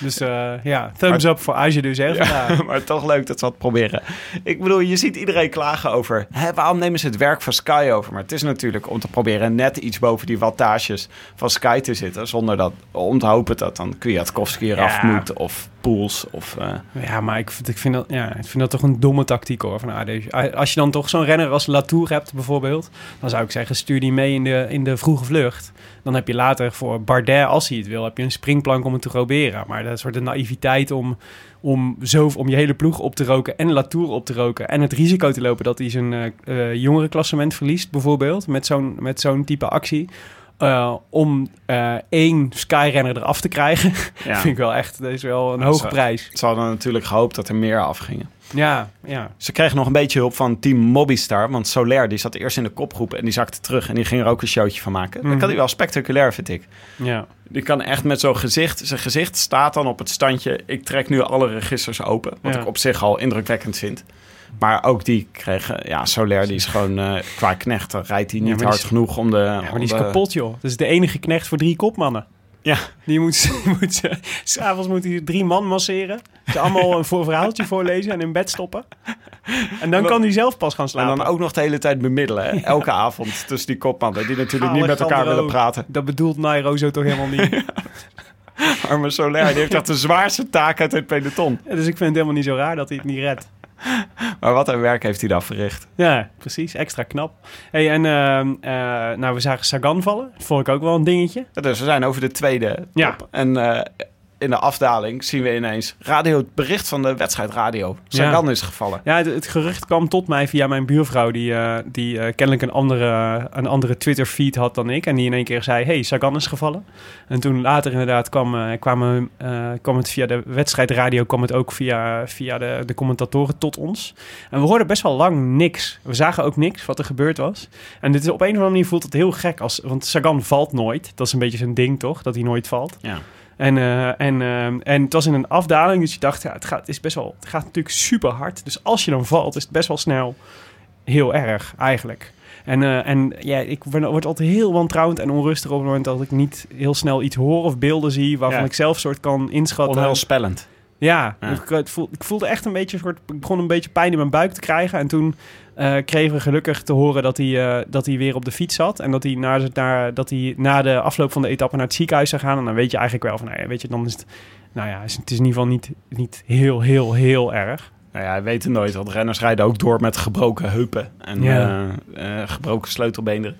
Dus eh, ja, thumbs up voor Aje dus vandaag.
maar toch leuk dat ze wat proberen. Ik bedoel, je ziet iedereen klagen over... Hè, waarom nemen ze het werk van Sky over? Maar het is natuurlijk om te proberen net iets boven die wattages van Sky te zitten. Zonder dat, om te hopen dat dan Kwiatkowski eraf
Ja.
moet. Of Pools. Of, eh,
Ja, maar ik, ik, vind dat, ja, ik vind dat toch een domme tactiek hoor. Van AD. Als je dan toch zo'n renner als Latour hebt bijvoorbeeld, dan zou ik zeggen stuur die mee in de, in de vroege vlucht. Dan heb je later voor Bardet, als hij het wil, heb je een springplank om het te proberen. Maar dat soort de naïviteit om, om, zo, om je hele ploeg op te roken en Latour op te roken. En het risico te lopen dat hij zijn eh eh, jongerenklassement verliest bijvoorbeeld, met zo'n, met zo'n type actie. Eh, om eh, één Skyrenner eraf te krijgen, (laughs)
ja. (laughs)
vind ik wel echt, dat is wel een
Ja,
hoge prijs.
Ze hadden natuurlijk gehoopt dat er meer afgingen.
Ja, ja.
Ze kregen nog een beetje hulp van team Mobistar. Want Soler die zat eerst in de kopgroep en die zakte terug. En die ging er ook een showtje van maken. Dat
Mhm.
kan hij wel spectaculair, vind ik.
Ja.
Die kan echt met zo'n gezicht... Zijn gezicht staat dan op het standje... ik trek nu alle registers open. Wat
Ja.
ik op zich al indrukwekkend vind. Maar ook die kregen... Ja, Soler die is gewoon eh, qua knecht. Dan rijdt hij niet hard
is-
genoeg om de...
Ja, maar die is kapot, joh. Dat is de enige knecht voor drie kopmannen.
Ja.
Die moet, (laughs) moet ze- s'avonds moet hij drie man masseren. Ze allemaal een voor verhaaltje voorlezen en in bed stoppen. En dan kan hij zelf pas gaan
En
slapen.
dan ook nog de hele tijd bemiddelen. Hè? Elke avond tussen die kopmannen. Die natuurlijk niet met elkaar willen praten.
Dat bedoelt Nairo zo toch helemaal niet. (laughs)
Arme Soler die heeft echt de zwaarste taak uit het peloton.
Ja, dus ik vind het helemaal niet zo raar dat hij het niet redt. (laughs)
Maar wat een werk heeft hij dan verricht.
Ja, precies. Extra knap. Hey, en ehm, eh, nou, we zagen Sagan vallen. Dat vond ik ook wel een dingetje.
Dus we zijn over de tweede top.
Ja.
En eh, in de afdaling zien we ineens radio, het bericht van de wedstrijdradio. Sagan is gevallen.
Ja, het, het gerucht kwam tot mij via mijn buurvrouw, die, eh, die eh, kennelijk een andere, een andere Twitter-feed had dan ik. En die in één keer zei, hey, Sagan is gevallen. En toen later inderdaad kwam, kwamen, eh, kwam het via de wedstrijdradio, kwam het ook via, via de, de commentatoren tot ons. En we hoorden best wel lang niks. We zagen ook niks wat er gebeurd was. En dit is op een of andere manier voelt het heel gek, als, want Sagan valt nooit. Dat is een beetje zijn ding, toch? Dat hij nooit valt.
Ja.
En, eh, en, eh, en het was in een afdaling, dus je dacht, ja, het, gaat, het, is best wel, het gaat natuurlijk super hard. Dus als je dan valt, is het best wel snel heel erg eigenlijk. En, eh, en ja, ik word, altijd heel wantrouwend en onrustig op het moment dat ik niet heel snel iets hoor of beelden zie waarvan
Ja.
ik zelf soort kan inschatten.
Onheilspellend.
Ja,
Ja.
Ik, het voel- ik voelde echt een beetje, een soort, ik begon een beetje pijn in mijn buik te krijgen. En toen eh, kregen we gelukkig te horen dat hij, eh, dat hij weer op de fiets zat. En dat hij, na, naar, dat hij na de afloop van de etappe naar het ziekenhuis zou gaan. En dan weet je eigenlijk wel van, nou ja, weet je, dan is het, nou ja, is- het is in ieder geval niet, niet heel, heel, heel erg.
Nou ja, we weten nooit, want renners rijden ook door met gebroken heupen en
Ja.
eh, gebroken sleutelbeenderen.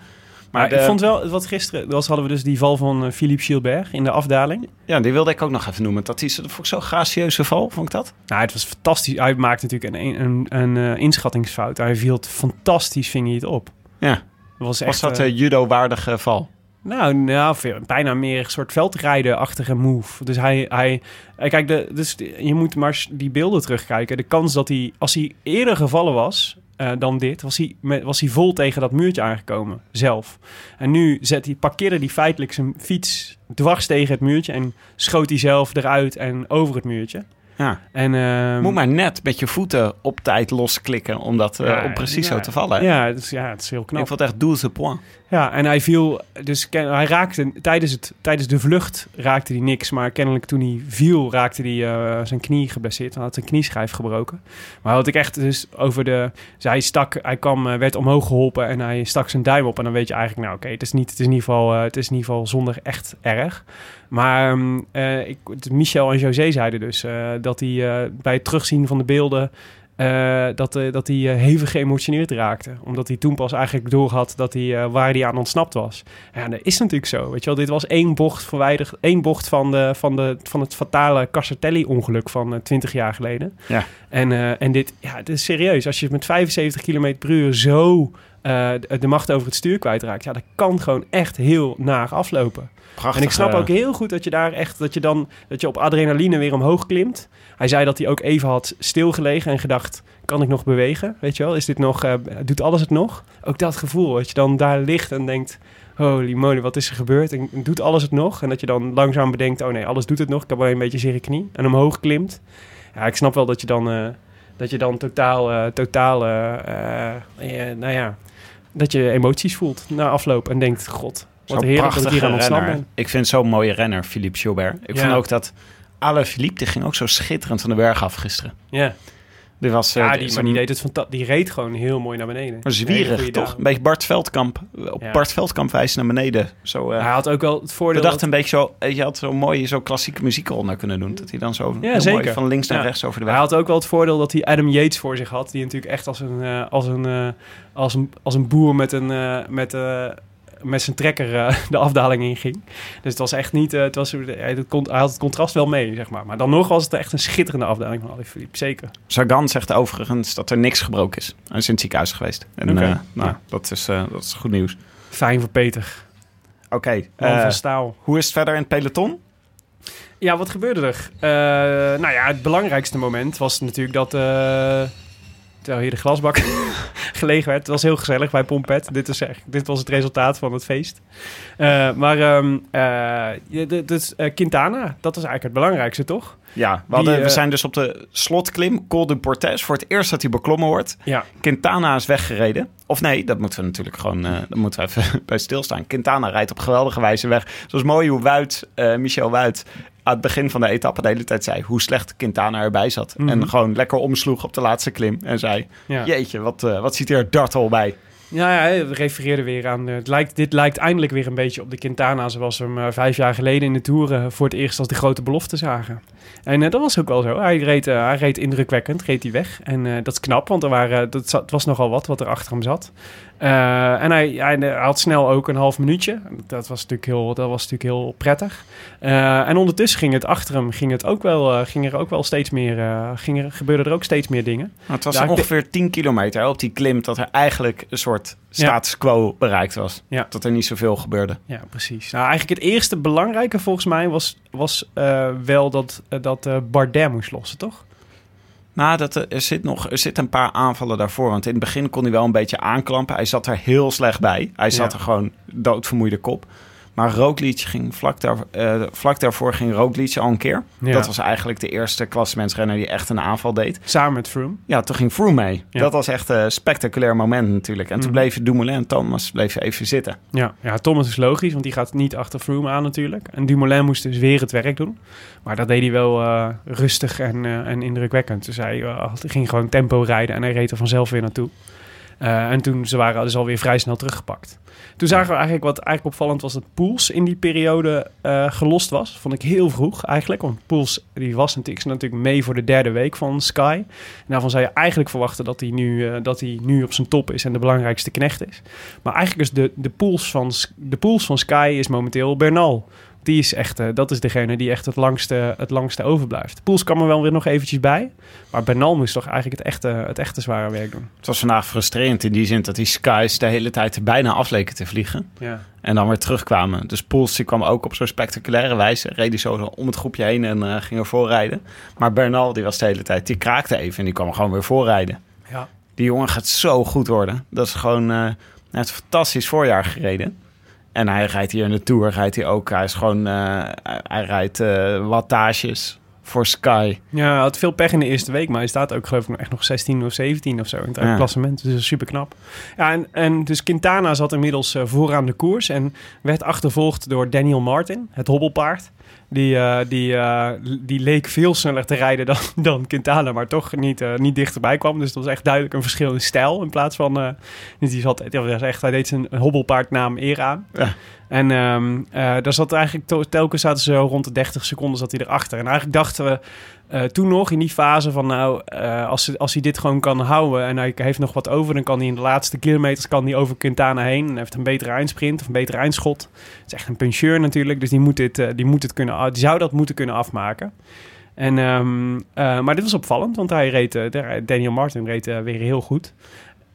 Maar,
de-
ik vond wel, wat gisteren was, hadden we dus die val van eh, Philippe Gilbert in de afdaling.
Ja, die wilde ik ook nog even noemen. Dat, is, vond ik zo'n gracieuze val, vond ik dat?
Nou, het was fantastisch. Hij maakte natuurlijk een, een, een, eh, inschattingsfout. Hij viel het fantastisch, ving hij het op.
Ja.
Was echt,
Was dat
eh,
een judo-waardige val?
Nou, nou bijna meer een soort veldrijden-achtige move. Dus hij, hij kijk, de, dus je moet maar die beelden terugkijken. De kans dat hij, als hij eerder gevallen was eh, dan dit, was hij, met, was hij vol tegen dat muurtje aangekomen, zelf. En nu zet hij, parkeerde hij feitelijk zijn fiets dwars tegen het muurtje en schoot hij zelf eruit en over het muurtje.
Ja.
En, ehm,
Moet maar net met je voeten op tijd losklikken om, dat, eh,
Ja,
om precies
ja.
zo te vallen.
Ja, het is, ja, het is heel knap.
Ik vond het echt 12 point.
Ja, en hij viel, dus hij raakte tijdens, het, tijdens de vlucht raakte hij niks, maar kennelijk toen hij viel raakte hij eh, zijn knie geblesseerd. Hij had zijn knieschijf gebroken. Maar had ik echt dus over de, dus hij stak, hij kwam, eh, werd omhoog geholpen en hij stak zijn duim op en dan weet je eigenlijk, nou oké, het is niet, het is in ieder geval, eh, het is in ieder geval zonder echt erg. Maar ehm, eh, ik, Michel en José zeiden dus dat hij bij het terugzien van de beelden eh, dat, eh, dat hij eh, hevig geëmotioneerd raakte. Omdat hij toen pas eigenlijk doorhad dat hij, waar hij aan ontsnapt was. Ja, dat is natuurlijk zo. Weet je wel, dit was één bocht verwijderd. één bocht van, de, van, de, van het fatale Casartelli-ongeluk van eh, 20 jaar geleden.
Ja.
En, en dit, ja, het is serieus. Als je met 75 km per uur zo de, macht over het stuur kwijtraakt, ja, dat kan gewoon echt heel naar aflopen.
Prachtig.
En ik snap ook heel goed dat je daar echt, dat je dan, dat je op adrenaline weer omhoog klimt. Hij zei dat hij ook even had stilgelegen en gedacht, kan ik nog bewegen? Weet je wel, is dit nog, eh, doet alles het nog? Ook dat gevoel, dat je dan daar ligt en denkt, holy moly, wat is er gebeurd? En doet alles het nog? En dat je dan langzaam bedenkt, oh nee, alles doet het nog. Ik heb alleen een beetje zere knie. En omhoog klimt. Ja, ik snap wel dat je dan, eh, dat je dan totaal, eh, totaal, nou ja, dat je emoties voelt na afloop en denkt, god, wat heerlijk dat ik hier aan ben.
Ik vind zo'n mooie renner, Philippe Gilbert. Ik
Ja.
vond ook dat Alain Philippe, die ging ook zo schitterend van de berg af gisteren.
Ja.
Die was eh,
Ja,
die
die, maar die, deed het fanta- die reed gewoon heel mooi naar beneden.
maar zwierig, toch?
dagen.
Een beetje Bart Veldkamp. Op
Ja.
Bart Veldkamp wijzen naar beneden. Zo, eh,
Hij had ook wel het
we
voordeel...
dachten
dat-
een beetje zo... eh, Je had zo'n mooie, zo klassieke muziek eronder kunnen doen. Dat hij dan zo
zeker.
mooi van links naar
Ja.
rechts over de
hij
weg...
had ook wel het voordeel dat hij Adam Yates voor zich had. Die natuurlijk echt als een, eh, als een, eh, als een, als een boer met, een, eh, met, eh, met zijn trekker eh, (laughs) de afdaling inging. Dus het was echt niet... eh, het was, hij, het kon- hij had het contrast wel mee, zeg maar. Maar dan nog was het echt een schitterende afdaling van Alaphilippe. Zeker.
Sagan zegt overigens dat er niks gebroken is. Hij is in het ziekenhuis geweest. En eh, nou,
Ja.
dat, is, dat is goed nieuws.
Fijn voor Peter.
Oké,
van staal.
hoe is het verder in het peloton?
Ja, wat gebeurde er? Nou ja, het belangrijkste moment was natuurlijk dat... terwijl hier de glasbak (laughs) gelegen werd. Het was heel gezellig bij Pompet. Dit, is echt, dit was het resultaat van het feest. Eh, maar ja, de- dus, Quintana, dat is eigenlijk het belangrijkste, toch?
Ja, we,
Die,
we zijn dus op de slotklim, Col de Portes. Voor het eerst dat hij beklommen wordt.
Ja.
Quintana is weggereden. Of nee, dat moeten we natuurlijk gewoon dat moeten we even (laughs) bij stilstaan. Quintana rijdt op geweldige wijze weg. Het was mooi hoe Wuit, Michel Wuit, aan het begin van de etappe de hele tijd zei hoe slecht Quintana erbij zat.
Mhm.
En gewoon lekker omsloeg op de laatste klim. En zei,
Ja.
jeetje, wat, eh, wat ziet hier dartel bij.
Ja, ja, hij refereerde weer aan. eh, het lijkt, dit lijkt eindelijk weer een beetje op de Quintana zoals we hem eh, vijf jaar geleden in de Tour eh, voor het eerst als de grote belofte zagen. En dat was ook wel zo. Hij reed, hij reed indrukwekkend, reed hij weg. En dat is knap, want er waren, dat zat, was nogal wat wat er achter hem zat. Eh, en hij, hij, hij had snel ook een half minuutje. Dat was natuurlijk heel, dat was natuurlijk heel prettig. Eh, en ondertussen ging het achter hem ging het ook wel, eh, ging er ook wel steeds meer, ging er, gebeurden er ook steeds meer dingen.
Maar het was ongeveer 10 kilometer op die klim dat er eigenlijk een soort status quo bereikt was.
Ja.
Dat er niet zoveel gebeurde.
Ja, precies. Nou, eigenlijk het eerste belangrijke volgens mij was, was wel dat, dat eh, Bardet moest lossen, toch?
Nou, dat, er, zit nog, er zitten een paar aanvallen daarvoor. Want in het begin kon hij wel een beetje aanklampen. Hij zat er heel slecht bij. Hij zat
Ja.
er gewoon doodvermoeide kop. Maar Roglic ging vlak, daar, eh, vlak daarvoor ging Roglic al een keer.
Ja.
Dat was eigenlijk de eerste klassementsrenner die echt een aanval deed.
Samen met Froome.
Ja, toen ging Froome mee.
Ja.
Dat was echt een spectaculair moment natuurlijk. En toen
Mhm.
bleven Dumoulin en Thomas bleven even zitten.
Ja, ja, Thomas is logisch, want die gaat niet achter Froome aan natuurlijk. En Dumoulin moest dus weer het werk doen. Maar dat deed hij wel eh, rustig en, eh, en indrukwekkend. Dus hij ging gewoon tempo rijden en hij reed er vanzelf weer naartoe. En toen ze waren dus alweer vrij snel teruggepakt. Toen zagen we eigenlijk wat eigenlijk opvallend was dat Poels in die periode eh, gelost was. Vond ik heel vroeg eigenlijk. Want Poels die was natuurlijk, natuurlijk mee voor de derde week van Sky. En daarvan zou je eigenlijk verwachten dat hij nu, eh, dat hij nu op zijn top is en de belangrijkste knecht is. Maar eigenlijk is de, de, pools van, de pools van Sky is momenteel Bernal. Die is echt, eh, dat is degene die echt het langste, het langste overblijft. Pools kwam er wel weer nog eventjes bij. Maar Bernal moest toch eigenlijk het echte, het echte zware werk doen.
Het was vandaag frustrerend in die zin dat die Skies de hele tijd er bijna af leken te vliegen.
Ja.
En dan weer terugkwamen. Dus Poels die kwam ook op zo'n spectaculaire wijze. Reed zo om het groepje heen en eh, ging er voorrijden. Maar Bernal die was de hele tijd, die kraakte even en die kwam gewoon weer voorrijden.
Ja.
Die jongen gaat zo goed worden. Dat is gewoon, hij heeft een fantastisch voorjaar gereden. En hij rijdt hier in de Tour, rijdt hij ook. Hij is gewoon, eh, hij, rijdt eh, wattages voor Sky.
Ja, hij had veel pech in de eerste week, maar hij staat ook geloof ik nog echt nog 16 of 17 of zo in het
Ja.
klassement. Dus super knap. Ja, en, en dus Quintana zat inmiddels eh, vooraan de koers en werd achtervolgd door Daniel Martin, het hobbelpaard. Die, eh, die, eh, die leek veel sneller te rijden dan, (laughs) dan Quintana, maar toch niet, eh, niet dichterbij kwam. Dus dat was echt duidelijk een verschil in stijl in plaats van... dus die zat, dat was echt, hij deed zijn hobbelpaardnaam eer aan.
Ja.
En ehm eh, daar zat eigenlijk telkens zaten ze zo rond de 30 seconden zat hij erachter. En eigenlijk dachten we eh, toen nog in die fase van nou, eh, als, als hij dit gewoon kan houden en hij heeft nog wat over, dan kan hij in de laatste kilometers kan hij over Quintana heen. En heeft een betere eindsprint of een betere eindschot. Het is echt een puncheur natuurlijk, dus die moet, dit, eh, die moet het kunnen, die zou dat moeten kunnen afmaken. En, ehm, eh, maar dit was opvallend, want hij reed, Daniel Martin reed weer heel goed.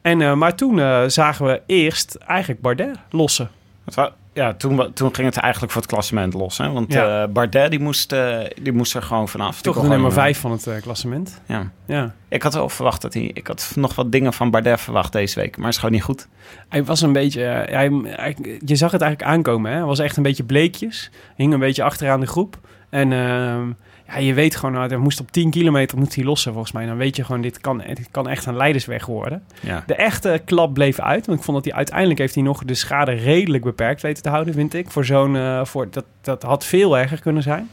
En, maar toen zagen we eerst eigenlijk Bardet lossen.
Het wa- Ja, toen, toen ging het eigenlijk voor het klassement los. Hè? Want
Ja.
eh, Bardet die moest, eh, die moest er gewoon vanaf.
Toch de nummer
gewoon,
5 van het eh, klassement.
eh, Ja.
Ja.
Ik had wel verwacht dat hij... Ik had nog wat dingen van Bardet verwacht deze week. Maar het is gewoon niet goed.
Hij was een beetje... eh, hij, hij- je zag het eigenlijk aankomen. Hè? Hij was echt een beetje bleekjes. Hing een beetje achteraan de groep. En ehm, ja, je weet gewoon... nou, hij moest op 10 kilometer moet hij lossen volgens mij. Dan weet je gewoon, dit kan, dit kan echt een leidersweg worden.
Ja.
De echte klap bleef uit. Want ik vond dat hij uiteindelijk heeft hij nog de schade redelijk beperkt weten te houden, vind ik. Voor zo'n... eh, voor, dat, dat had veel erger kunnen zijn.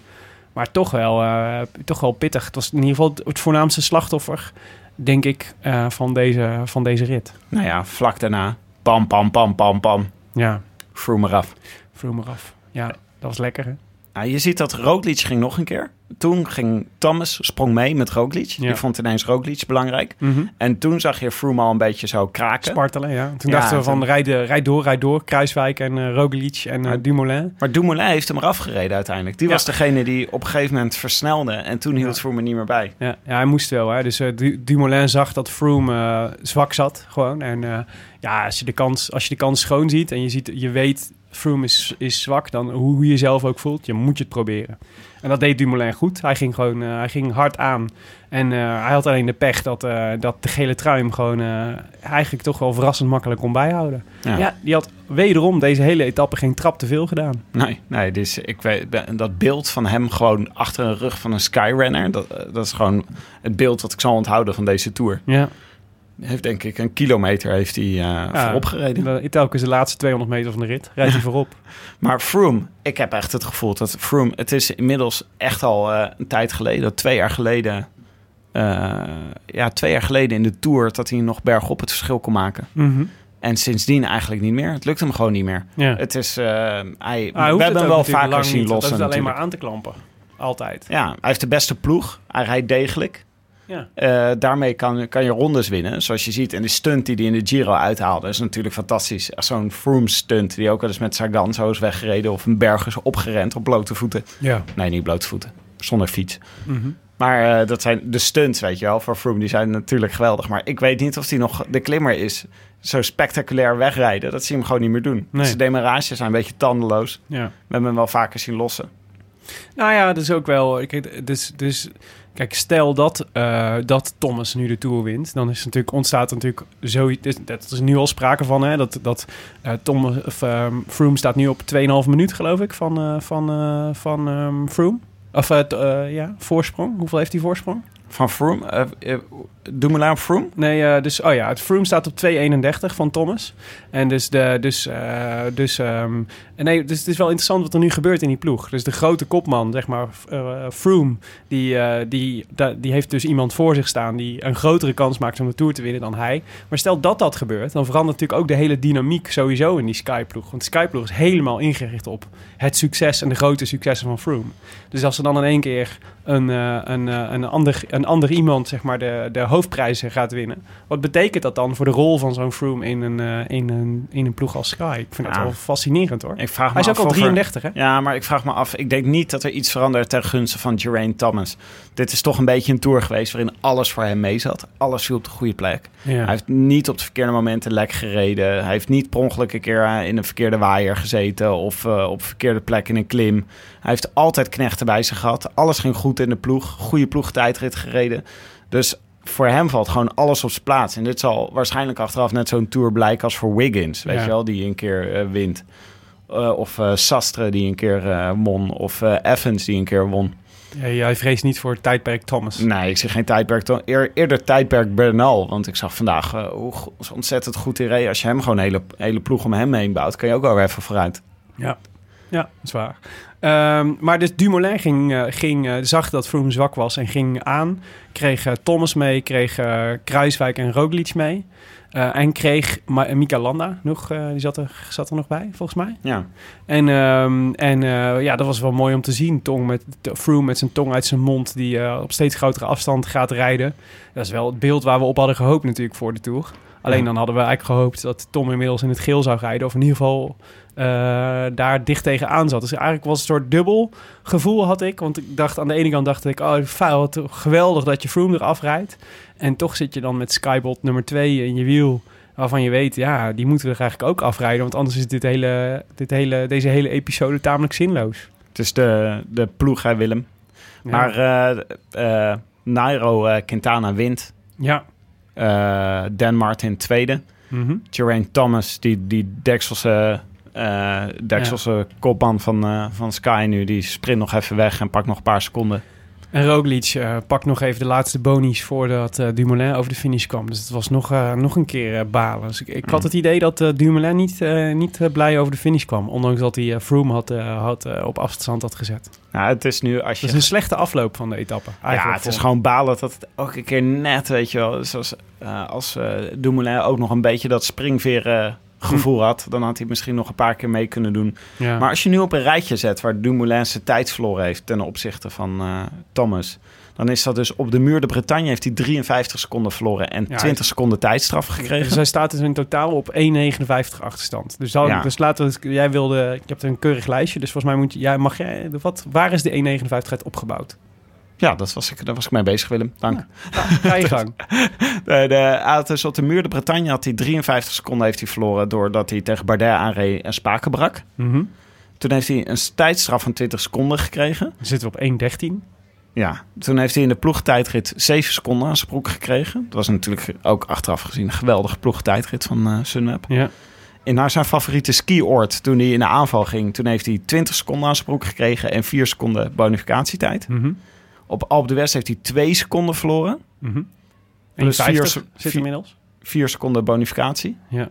Maar toch wel, eh, toch wel pittig. Het was in ieder geval het, het voornaamste slachtoffer, denk ik, eh, van, deze, van deze rit.
Nou ja, vlak daarna. Pam, pam, pam, pam, pam.
Ja,
Froome eraf.
Vroom eraf. Ja, dat was lekker, hè?
Je ziet dat Roglic ging nog een keer. Toen ging Thomas, sprong mee met Roglic.
Ja.
Die vond ineens Roglic belangrijk.
Mhm.
En toen zag je Froome al een beetje zo kraken.
Spartelen, ja. Toen
Ja,
dachten we van rijd, rijd door, rijd door. Kruiswijk en eh Roglic en eh,
Maar-
Dumoulin.
Maar Dumoulin heeft hem eraf gereden uiteindelijk. Die
Ja.
was degene die op een gegeven moment versnelde. En toen hield. Froome niet meer bij.
Ja, ja, hij moest wel. Hè. Dus Du- Dumoulin zag dat Froome zwak zat gewoon. En ja, als je, de kans, als je de kans schoon ziet en je, ziet, je weet Froome is, is zwak, dan hoe je jezelf ook voelt, je moet je het proberen. En dat deed Dumoulin goed. Hij ging gewoon eh, hij ging hard aan. En eh, hij had alleen de pech dat, eh, dat de gele trui hem gewoon eh, eigenlijk toch wel verrassend makkelijk kon bijhouden.
Ja.
Ja. die had wederom deze hele etappe geen trap te veel gedaan.
Nee, nee dus ik weet, dat beeld van hem gewoon achter een rug van een skyrunner... Dat, dat is gewoon het beeld wat ik zal onthouden van deze Tour.
Ja.
Heeft denk ik een kilometer heeft hij, eh voorop gereden.
De, telkens de laatste 200 meter van de rit rijdt hij voorop.
Maar Froome, ik heb echt het gevoel dat Froome... Het is inmiddels echt al eh, een tijd geleden, twee jaar geleden... eh, ja, twee jaar geleden in de Tour... dat hij nog bergop het verschil kon maken.
Mhm.
En sindsdien eigenlijk niet meer. Het lukt hem gewoon niet meer.
Ja.
Het is... eh, hij,
Hij
we hebben hem wel vaker zien lossen
Dat is alleen maar aan te klampen. Altijd.
Ja, hij heeft de beste ploeg. Hij rijdt degelijk.
Ja.
Eh, daarmee kan, kan je rondes winnen. Zoals je ziet. En de stunt die hij in de Giro uithaalde is natuurlijk fantastisch. Zo'n Froome stunt die ook wel eens met Sagan zo is weggereden. Of een berg is opgerend op blote voeten.
Ja.
Nee, niet blote voeten. Zonder fiets.
Mhm.
Maar eh, dat zijn de stunts, weet je wel, voor Froome. Die zijn natuurlijk geweldig. Maar ik weet niet of hij nog de klimmer is. Zo spectaculair wegrijden. Dat zie je hem gewoon niet meer doen.
Nee.
Zijn demarages zijn een beetje tandeloos.
ja.
We hebben hem wel vaker zien lossen.
Nou ja, dus ook wel. Ik, dus, dus Kijk, stel dat, eh, dat Thomas nu de Tour wint, dan is natuurlijk, ontstaat er natuurlijk zoiets. Dat is nu al sprake van, hè? Dat, dat eh, Thomas, of, ehm, Froome staat nu op 2,5 minuut, geloof ik, van, eh, van, van ehm, Froome. Of ja, voorsprong. Hoeveel heeft hij voorsprong?
Van Froome? eh eh, Dumoulin op Froome?
Nee, dus, oh ja, het Froome staat op 2,31 van Thomas. En dus, de, dus, dus, ehm, en nee, dus het is wel interessant wat er nu gebeurt in die ploeg. Dus de grote kopman, zeg maar, eh Froome, die, eh, die, da- die heeft dus iemand voor zich staan die een grotere kans maakt om de Tour te winnen dan hij. Maar stel dat dat gebeurt, dan verandert natuurlijk ook de hele dynamiek sowieso in die Sky-ploeg. Want de Sky-ploeg is helemaal ingericht op het succes en de grote successen van Froome. Dus als er dan in één keer een, eh, een, een, ander, een ander iemand zeg maar, de, de hoofdprijzen gaat winnen. Wat betekent dat dan voor de rol van zo'n Froome in een, in, een, in een ploeg als Sky? Ik vind dat
Ja.
wel fascinerend hoor.
Ik vraag me
Hij is ook
af
al
of er-
33 hè?
Ja, maar ik vraag me af. Ik denk niet dat er iets verandert ten gunste van Geraint Thomas. Dit is toch een beetje een tour geweest waarin alles voor hem mee zat. Alles viel op de goede plek.
Ja.
Hij heeft niet op de verkeerde momenten lek gereden. Hij heeft niet per ongeluk een keer eh, in een verkeerde waaier gezeten of eh, op verkeerde plek in een klim. Hij heeft altijd knechten bij zich gehad. Alles ging goed in de ploeg. Goede ploegtijdrit gereden. Dus voor hem valt gewoon alles op zijn plaats. En dit zal waarschijnlijk achteraf net zo'n tour blijken als voor Wiggins, weet
Ja.
je wel, die een keer eh, wint. Eh, of eh, Sastre die een keer eh, won. Of Evans die een keer won.
Ja, jij vreest niet voor het tijdperk Thomas.
Nee, ik zie geen tijdperk. Eer, eerder tijdperk Bernal. Want ik zag vandaag hoe ontzettend goed in reed. Als je hem gewoon een hele, hele ploeg om hem heen bouwt, kan je ook wel even vooruit.
Ja, ja dat is waar. Ehm, maar dus Dumoulin ging, ging, zag dat Froome zwak was en ging aan. Kreeg Thomas mee, kreeg Kruiswijk en Roglic mee. Eh, en kreeg Ma Mika Landa nog, eh, die zat er, zat er nog bij, volgens mij.
Ja,
En, ehm, en eh, ja, dat was wel mooi om te zien. Tong met, Froome met zijn tong uit zijn mond, die op steeds grotere afstand gaat rijden. Dat is wel het beeld waar we op hadden gehoopt natuurlijk voor de Tour. Alleen
Ja.
dan hadden we eigenlijk gehoopt dat Tom inmiddels in het geel zou rijden. Of in ieder geval eh, daar dicht tegenaan zat. Dus eigenlijk was het een soort dubbel gevoel had ik. Want ik dacht aan de ene kant dacht ik, oh fijn, wat geweldig dat je Froome eraf rijdt. En toch zit je dan met Skybot nummer 2 in je wiel. Waarvan je weet, ja, die moeten we er eigenlijk ook afrijden. Want anders is dit hele, dit hele, deze hele episode tamelijk zinloos.
het is de, de ploeg, hè, Willem.
Ja.
Maar eh eh, Nairo Quintana wint.
Ja.
Eh, Dan Martin tweede. Geraint Thomas, die, die Dekselse, eh Dekselse kopman van, eh, van Sky nu, die sprint nog even weg en pakt nog een paar seconden.
En Roglic eh, pakt nog even de laatste bonies voordat eh, Dumoulin over de finish kwam. Dus het was nog, eh, nog een keer balen. Dus ik, ik had
Mm.
het idee dat Dumoulin niet, niet blij over de finish kwam. Ondanks dat hij Froome had, had, op afstand had gezet.
Nou, het is nu als je...
Dat is een slechte afloop van de etappe.
Ja, het is gewoon balen dat het een keer net, weet je wel. Zoals als Dumoulin ook nog een beetje dat springveren gevoel had, dan had hij misschien nog een paar keer mee kunnen doen.
Ja.
Maar als je nu op een rijtje zet waar Dumoulin zijn tijd verloren heeft ten opzichte van eh, Thomas, dan is dat dus op de muur de Bretagne heeft hij 53 seconden verloren en
Ja,
20 seconden tijdstraf gekregen.
Dus hij staat dus in totaal op 1,59 achterstand. Dus, dan,
Ja.
dus laten we het, jij wilde, ik heb een keurig lijstje, dus volgens mij moet je, jij mag jij, wat, waar is de 1,59 uit opgebouwd?
Ja, dat was ik, daar was ik mee bezig, Willem. Dank.
Ga je gang. (laughs)
De, de, op de muur de Bretagne had hij 53 seconden heeft hij verloren doordat hij tegen Bardet aanreed en spaken brak.
Mhm.
Toen heeft hij een tijdstraf van 20 seconden gekregen.
Dan zitten we op 1,13.
Ja, toen heeft hij in de ploegtijdrit 7 seconden aan zijn broek gekregen. Dat was natuurlijk ook achteraf gezien een geweldige ploegtijdrit van eh Sunweb.
Ja.
En naar zijn favoriete skioord, toen hij in de aanval ging, toen heeft hij 20 seconden aan zijn broek gekregen en 4 seconden bonificatietijd.
Mhm.
Op Alpe d'Huez heeft hij 2 seconden verloren,
Mhm.
Plus
1,50
vier-
zit
vier-
inmiddels.
4 seconden bonificatie.
Ja.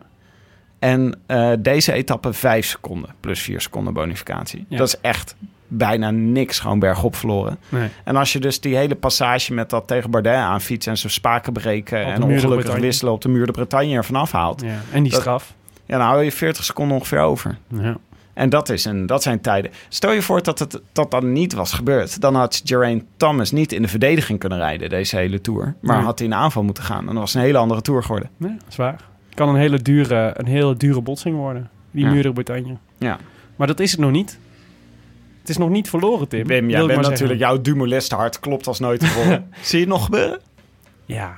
En eh, deze etappe 5 seconden plus 4 seconden bonificatie.
Ja.
Dat is echt bijna niks gewoon bergop verloren.
Nee.
En als je dus die hele passage met dat tegen Bardet aanfietsen en zijn spaken breken
de
en
de
ongelukkig wisselen op de muur de Bretagne ervan afhaalt.
Ja. En die
Dat-
straf.
Ja, dan hou je 40 seconden ongeveer over.
Ja.
En dat, is een, dat zijn tijden. Stel je voor dat het, dat dat niet was gebeurd. Dan had Geraint Thomas niet in de verdediging kunnen rijden deze hele Tour. Maar
Nee.
had hij in aanval moeten gaan. En dan was het een hele andere Tour geworden.
Nee, dat is waar. Het kan een hele dure, een hele dure botsing worden. Die
Ja.
muur de Bretagne.
Ja.
Maar dat is het nog niet. Het is nog niet verloren, Tim.
Wim, jij bent natuurlijk... Jouw Dumoulin-hart klopt als nooit tevoren. (laughs) Zie je het nog gebeuren?
Ja.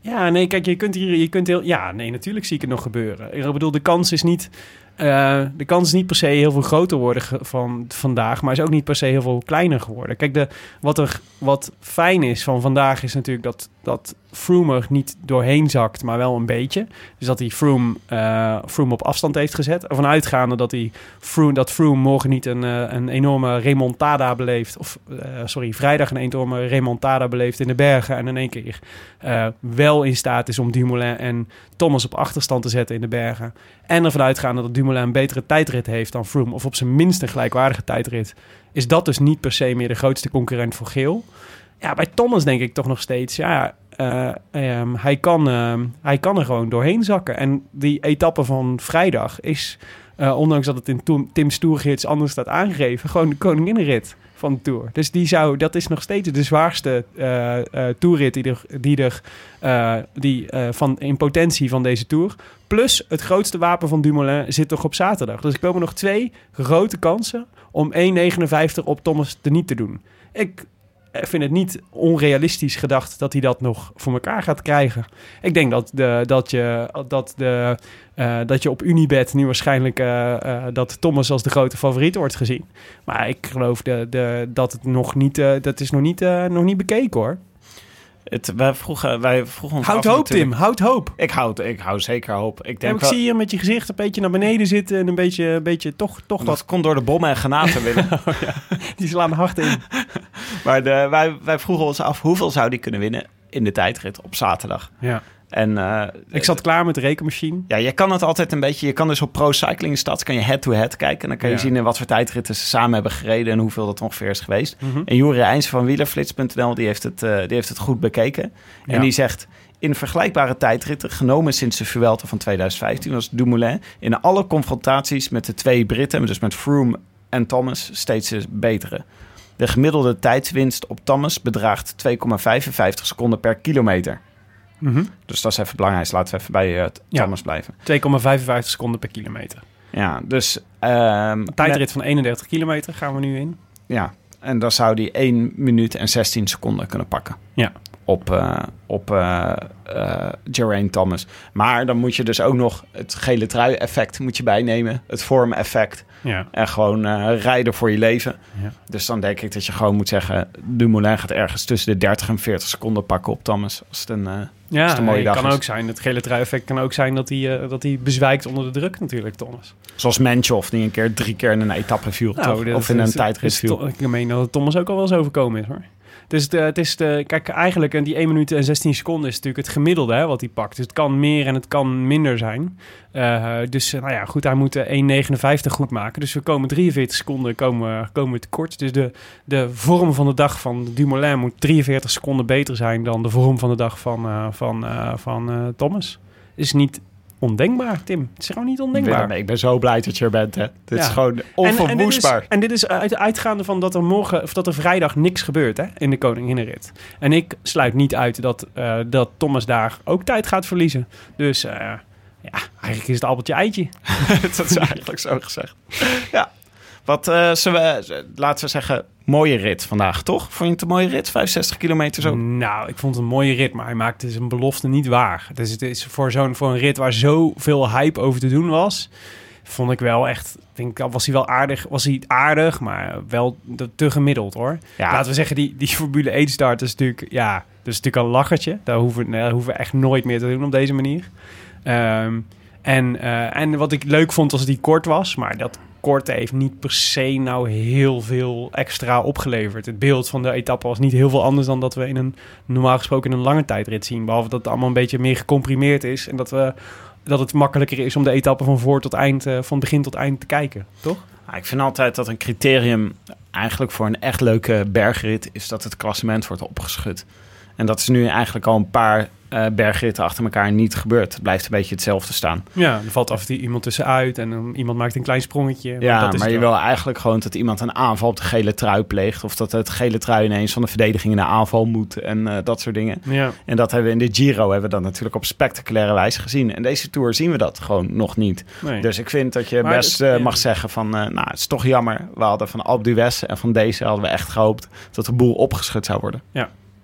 Ja, nee, kijk, je kunt hier, je kunt heel... Ja, nee, natuurlijk zie ik het nog gebeuren. Ik bedoel, de kans is niet... eh, de kans is niet per se heel veel groter worden van vandaag, maar is ook niet per se heel veel kleiner geworden. Kijk, de, wat, er, wat fijn is van vandaag is natuurlijk dat, dat Froome er niet doorheen zakt, maar wel een beetje. Dus dat hij Froome, eh, Froome op afstand heeft gezet. Ervan uitgaande dat, hij Froome, dat Froome morgen niet een, eh, een enorme remontada beleeft. Of, eh, sorry, vrijdag een enorme remontada beleeft in de bergen. En in één keer wel in staat is om Dumoulin en Thomas op achterstand te zetten in de bergen. En ervan uitgaande dat Dumoulin een betere tijdrit heeft dan Froome. Of op zijn minst een gelijkwaardige tijdrit. Is dat dus niet per se meer de grootste concurrent voor geel. Ja, bij Thomas denk ik toch nog steeds... Ja, eh, ehm, hij, kan, ehm, hij kan er gewoon doorheen zakken. En die etappe van vrijdag is... eh, ondanks dat het in Tim- Tim's Tourgids anders staat aangegeven... gewoon de koninginnenrit van de Tour. Dus die zou, dat is nog steeds de zwaarste eh toerrit die er, die er die, van, in potentie van deze Tour. Plus het grootste wapen van Dumoulin zit toch op zaterdag. Dus er komen nog twee grote kansen om 1,59 op Thomas de niet te doen. Ik vind het niet onrealistisch gedacht dat hij dat nog voor elkaar gaat krijgen. Ik denk dat, de, dat, je, dat, de, eh, dat je op Unibet nu waarschijnlijk eh, eh, dat Thomas als de grote favoriet wordt gezien. Maar ik geloof de, de, dat het nog niet, dat is nog niet, nog niet bekeken hoor.
Het, wij, vroegen, wij vroegen ons
Houd
af
hoop, Tim. Houd hoop.
Ik houd, ik hou zeker hoop. Ik
Ja,
denk
ik
wel-
zie je met je gezicht een beetje naar beneden zitten en een beetje, een beetje toch, toch
dat
wat.
komt door de bommen en granaten, Willem. (laughs)
Die slaan hard in. (laughs)
maar de, wij, wij vroegen ons af hoeveel zou die kunnen winnen in de tijdrit op zaterdag.
Ja.
En eh,
Ik zat klaar met de rekenmachine.
Ja, je kan het altijd een beetje. Je kan dus op Pro Cycling Stats kan je head-to-head kijken. En dan kan je
Ja.
zien in wat voor tijdritten ze samen hebben gereden en hoeveel dat ongeveer is geweest.
Mhm.
En Jure Eins van wielerflits.nl die heeft, het, eh, die heeft het goed bekeken.
Ja.
En die zegt. In vergelijkbare tijdritten, genomen sinds de Vuelta van 2015, was Dumoulin in alle confrontaties met de twee Britten, dus met Froome en Thomas, steeds de betere. De gemiddelde tijdswinst op Thomas bedraagt 2,55 seconden per kilometer.
Mhm.
Dus dat is even belangrijk. Laten we even bij eh,
Ja.
Thomas blijven.
2,55 seconden per kilometer.
Ja, dus... ehm,
Een tijdrit van 31 kilometer gaan we nu in.
Ja, en dan zou die 1 minuut en 16 seconden kunnen pakken.
Ja.
Op, eh op eh, Geraint Thomas. Maar dan moet je dus ook nog het gele trui effect moet je bijnemen. Het vorm effect.
Ja.
En gewoon rijden voor je leven.
Ja.
Dus dan denk ik dat je gewoon moet zeggen... Dumoulin gaat ergens tussen de 30 en 40 seconden pakken op Thomas. Als het een, als
Ja,
het een mooie
nee,
dag
kan
is.
ook zijn. Het gele trui-effect kan ook zijn dat hij, dat hij bezwijkt onder de druk natuurlijk, Thomas.
Zoals Menchoff, die een keer drie keer in een etappe viel.
Nou,
Of in
is-
een tijdrit viel.
Ik meen dat het Thomas ook al wel eens overkomen is, hoor. Dus het is de, kijk, eigenlijk en die 1 minuut en 16 seconden is natuurlijk het gemiddelde hè, wat hij pakt. Dus het kan meer en het kan minder zijn. Eh, dus eh, nou ja, goed, hij moet eh, 1,59 goed maken. Dus we komen 43 seconden komen, komen we tekort. Dus de, de vorm van de dag van Dumoulin moet 43 seconden beter zijn dan de vorm van de dag van, eh, van, eh, van eh, Thomas. Is niet ondenkbaar, Tim. Het is gewoon niet ondenkbaar.
Ik ben zo blij dat je er bent. Hè. Dit is gewoon
En- En,
onverwoestbaar.
is, en dit is uit, uitgaande van dat er morgen of dat er vrijdag niks gebeurt hè, in de Koninginnenrit. En ik sluit niet uit dat, eh, dat Thomas daar ook tijd gaat verliezen. Dus eh, ja, eigenlijk is het appeltje eitje. (laughs)
dat is eigenlijk zo gezegd. ja. Wat uh, we, laten we zeggen, mooie rit vandaag, toch? Vond je het een mooie rit? 65 kilometer zo?
Nou, ik vond het een mooie rit, maar hij maakte zijn belofte niet waar. Dus het is voor, zo'n, voor een rit waar zoveel hype over te doen was, vond ik wel echt... Ik denk, was hij wel aardig, was hij aardig, maar wel te gemiddeld hoor.
Ja.
Laten we zeggen, die, die (laughs) Formule 1 start is natuurlijk, ja, dat is natuurlijk een lachertje. Daar hoeven, we- daar hoeven we echt nooit meer te doen op deze manier. Ehm, en, eh, en wat ik leuk vond was dat die kort was, maar dat korte heeft niet per se nou heel veel extra opgeleverd. Het beeld van de etappe was niet heel veel anders dan dat we in een normaal gesproken in een lange tijdrit zien. Behalve dat het allemaal een beetje meer gecomprimeerd is en dat, we, dat het makkelijker is om de etappe van voor tot eind, eh, van begin tot eind te kijken, toch?
Nou, ik vind altijd dat een criterium eigenlijk voor een echt leuke bergrit is dat het klassement wordt opgeschud. En dat is nu eigenlijk al een paar uh, bergritten achter elkaar niet gebeurd. Het blijft een beetje hetzelfde staan.
Ja, er valt af en toe iemand tussenuit en um, iemand maakt een klein sprongetje. Maar
Ja,
dat is
maar je
wel.
wil eigenlijk gewoon dat iemand een aanval op de gele trui pleegt. Of dat het gele trui ineens van de verdediging in de aanval moet en uh, dat soort dingen.
Ja.
En dat hebben we in de Giro hebben we dat natuurlijk op spectaculaire wijze gezien. En deze Tour zien we dat gewoon nog niet.
Nee.
Dus ik vind dat je
Maar
best uh,
ja.
mag zeggen van... Nou, het is toch jammer. We hadden van Alpe d'Huez en van deze hadden we echt gehoopt... dat de boel opgeschud zou worden.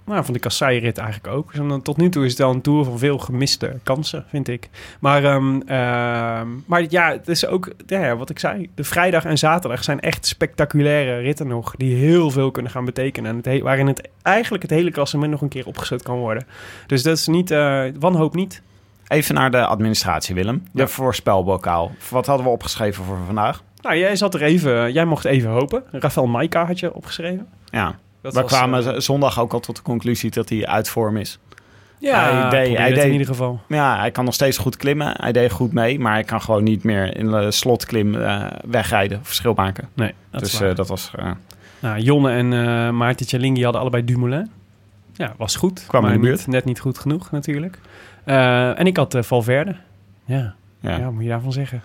Nou, van de kasseirit eigenlijk ook. Dus dan, tot nu toe is het wel een tour van veel gemiste kansen, vind ik. Maar, ehm, ehm, maar ja, het is ook, ja, wat ik zei, de vrijdag en zaterdag zijn echt spectaculaire ritten nog, die heel veel kunnen gaan betekenen. En het he- waarin het eigenlijk het hele klassement nog een keer opgezet kan worden. Dus dat is niet, eh, wanhoop niet.
Even naar de administratie, Willem. De
Ja.
voorspelbokaal. Wat hadden we opgeschreven voor vandaag?
Nou, jij zat er even, jij mocht even hopen. Rafael Maika had je opgeschreven.
Ja,
Dat
we
was,
kwamen
eh,
zondag ook al tot de conclusie dat hij uit vorm is.
ja,
hij
hij
deed-
in ieder geval.
Ja, hij kan nog steeds goed klimmen. Hij deed goed mee, maar hij kan gewoon niet meer in de slotklim eh, wegrijden, verschil maken.
Nee, dat is
dus eh, dat was... eh,
Nou, Jonne en Maarten Tjallingi hadden allebei Dumoulin. Ja, was goed.
Kwam in
maar
de buurt.
Niet, net niet goed genoeg natuurlijk. En ik had Valverde. Ja, ja. moet je daarvan zeggen?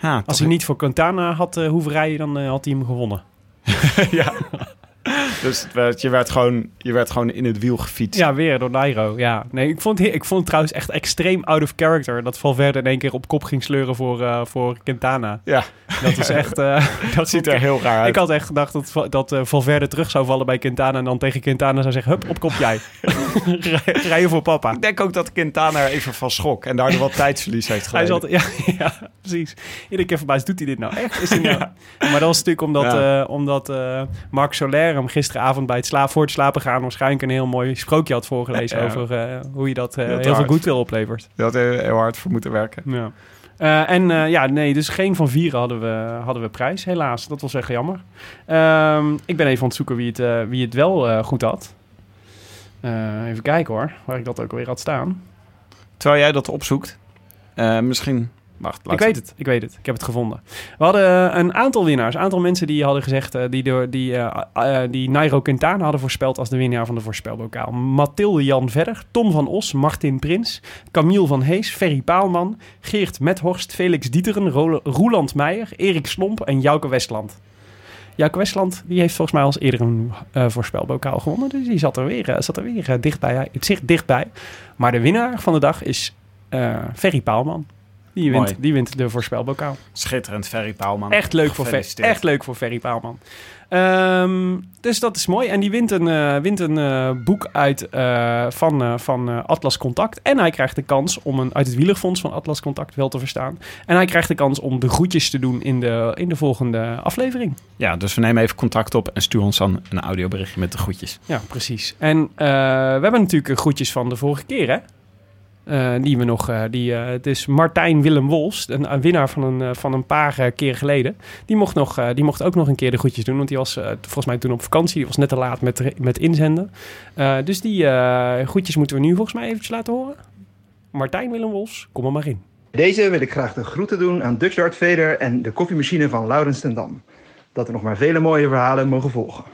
Ja,
Als hij niet voor Quintana had hoeven rijden, dan had hij hem gewonnen. (laughs)
ja. (laughs) (laughs) Dus werd- je, werd gewoon, je werd gewoon in het wiel gefietst.
Ja, weer door Nairo. Ja, nee, ik vond, ik vond het trouwens echt extreem out of character dat Valverde in één keer op kop ging sleuren voor, eh, voor Quintana.
Ja.
Dat is echt... eh, (laughs)
dat ziet er heel raar uit.
Ik had echt gedacht dat, dat eh, Valverde terug zou vallen bij Quintana en dan tegen Quintana zou zeggen, hup, op kop jij. (laughs) Rij- Rijden voor papa.
Ik denk ook dat Quintana er even van schrok en daardoor wat tijdsverlies heeft
Hij
geleden.
zat, ja, ja, precies. Iedere keer voorbij, doet hij dit nou echt? Is hij nou... Maar dat was natuurlijk omdat,
Ja.
omdat Mark Soler hem gisteravond bij het slaap, voor het slapen gaan waarschijnlijk een heel mooi sprookje had voorgelezen
Ja.
over eh, hoe je dat eh,
Dat
heel veel
hard.
goodwill oplevert.
Je had heel, heel hard voor moeten werken.
Ja. Eh, en ja, nee, dus geen van vieren hadden we, hadden we prijs, helaas. Dat was echt jammer. Ehm, ik ben even aan het zoeken wie het, wie het wel goed had. Even kijken hoor, waar ik dat ook weer had staan.
Terwijl jij dat opzoekt, misschien... Wacht,
ik weet het, ik weet het. Ik heb het gevonden. We hadden eh, een aantal winnaars. Een aantal mensen die hadden gezegd... eh, die, door, die, eh, die Nairo Quintana hadden voorspeld als de winnaar van de voorspelbokaal. Mathilde Jan Verder, Tom van Os, Martin Prins... Camille van Hees, Ferry Paalman... Geert Methorst, Felix Dieteren, Roeland Meijer... Erik Slomp en Jouke Westland. Jouke Westland die heeft volgens mij als eerder een voorspelbokaal gewonnen. Dus die zat er weer, zat er weer dichtbij. Het zit dichtbij. Maar de winnaar van de dag is Ferry Paalman. Die wint,
Mooi.
die wint de voorspelbokaal.
Schitterend, Ferry Paalman.
Echt leuk, voor Fer- echt leuk voor Ferry Paalman. Ehm, dus dat is mooi. En die wint een, eh, wint een eh, boek uit, eh, van, van Atlas Contact. En hij krijgt de kans om een, uit het wielerfonds van Atlas Contact wel te verstaan. En hij krijgt de kans om de groetjes te doen in de, in de volgende aflevering.
Ja, dus we nemen even contact op en stuur ons dan een audioberichtje met de groetjes.
Ja, precies. En we hebben natuurlijk groetjes van de vorige keer, hè? Eh, die we nog, eh, die, eh, het is Martijn Willem Wolfs, een, een winnaar van een, van een paar keer geleden. Die mocht, nog, eh, die mocht ook nog een keer de groetjes doen, want die was volgens mij toen op vakantie. Die was net te laat met, met inzenden. Eh, dus die eh, groetjes moeten we nu volgens mij eventjes laten horen. Martijn Willem Wolfs, kom er maar in.
Deze wil ik graag de groeten doen aan Dutch Dart Vader en de koffiemachine van Laurens ten Dam. Dat er nog maar vele mooie verhalen mogen volgen.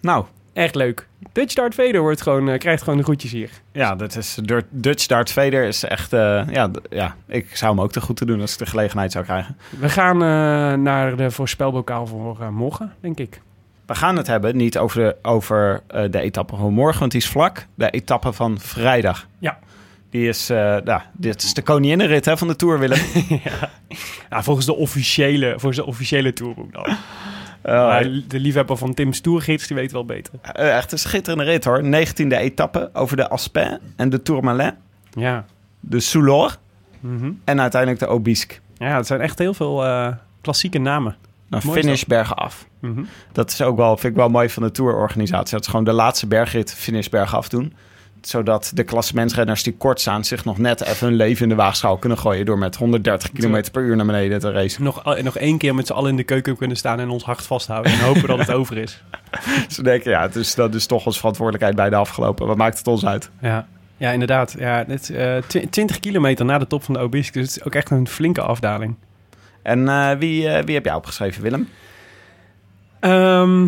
Nou,
Echt leuk. Dutch Dart Vader wordt gewoon, eh, krijgt gewoon de groetjes hier.
ja, dat is, Dur- Dutch Darth Vader is echt... eh, ja, ja, ik zou hem ook te goed te doen als ik de gelegenheid zou krijgen.
We gaan eh, naar de voorspelbokaal voor eh, morgen, denk ik.
We gaan het hebben niet over de, over, eh, de etappe van morgen, want die is vlak. De etappe van vrijdag.
Ja.
Die is, eh, nou, dit is de koninginnenrit hè, van de Tour, Willem. (laughs)
Ja, volgens de officiële, volgens de officiële tourboek dan.
Eh,
Maar de liefhebber van Tim's Tourgids, die weet wel beter.
eh, echt een schitterende rit hoor. 19e etappe over de Aspin en de Tourmalet.
Ja.
De Soulor
Mhm.
en uiteindelijk de Obisque.
Ja, het zijn echt heel veel eh, klassieke namen.
Nou,
Mooi is
finish bergen af.
Mhm.
Dat is ook wel, vind ik wel mooi van de tourorganisatie. Dat ze gewoon de laatste bergrit finish bergen af doen. Zodat de klassementsrenners die kort staan... zich nog net even hun leven in de waagschaal kunnen gooien... door met 130 km per uur naar beneden te racen.
Nog, eh, nog één keer met z'n allen in de keuken kunnen staan en ons hart vasthouden. En hopen dat het (laughs) over is.
Ze denken, ja, is, dat is toch onze verantwoordelijkheid bij de afgelopen. Wat maakt het ons uit?
Ja, ja inderdaad. Ja, het, eh, tw- 20 kilometer na de top van de Obisque. Dus het is ook echt een flinke afdaling.
En eh, wie, eh, wie heb jij opgeschreven, Willem?
Ehm,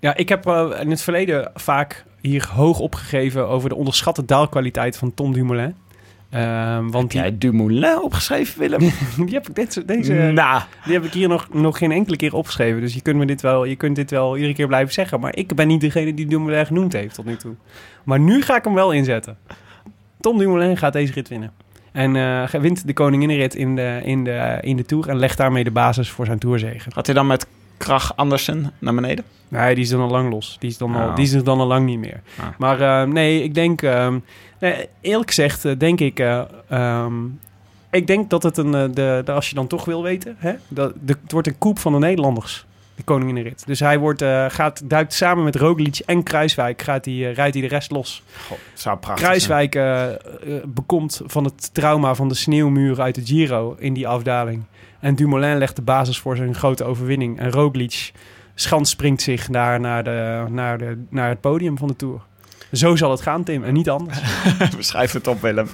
ja, ik heb eh, in het verleden vaak hier hoog opgegeven over de onderschatte daalkwaliteit van Tom Dumoulin. Ehm, want die,
jij Dumoulin opgeschreven, Willem? (laughs)
die heb ik dit, deze, die heb ik hier nog, nog geen enkele keer opgeschreven. Dus je kunt, me dit wel, je kunt dit wel iedere keer blijven zeggen. Maar ik ben niet degene die Dumoulin genoemd heeft tot nu toe. Maar nu ga ik hem wel inzetten. Tom Dumoulin gaat deze rit winnen. En eh, wint de koninginnenrit in de, in, de, in de Tour en legt daarmee de basis voor zijn Tourzegen.
had hij dan met Krach Andersen naar beneden?
Nee, die is dan al lang los. Die is dan, al,
Oh.
die is er dan al lang niet meer.
Ah.
Maar eh, nee, ik denk... ehm, nee, eerlijk gezegd eh, denk ik... eh, ehm, ik denk dat het een... de, de, als je dan toch wil weten... Hè, dat, de, het wordt een koep van de Nederlanders. De koninginrit. Dus hij wordt, gaat, duikt samen met Roglic en Kruiswijk... Gaat hij, rijdt hij de rest los.
Zou prachtig
Kruiswijk bekomt van het trauma van de sneeuwmuur uit de Giro in die afdaling. En Dumoulin legt de basis voor zijn grote overwinning. En Roglic schans springt zich naar, naar, de, naar, de, naar het podium van de Tour. Zo zal het gaan, Tim, en niet anders.
zijn. (laughs) We schrijven het op, Willem.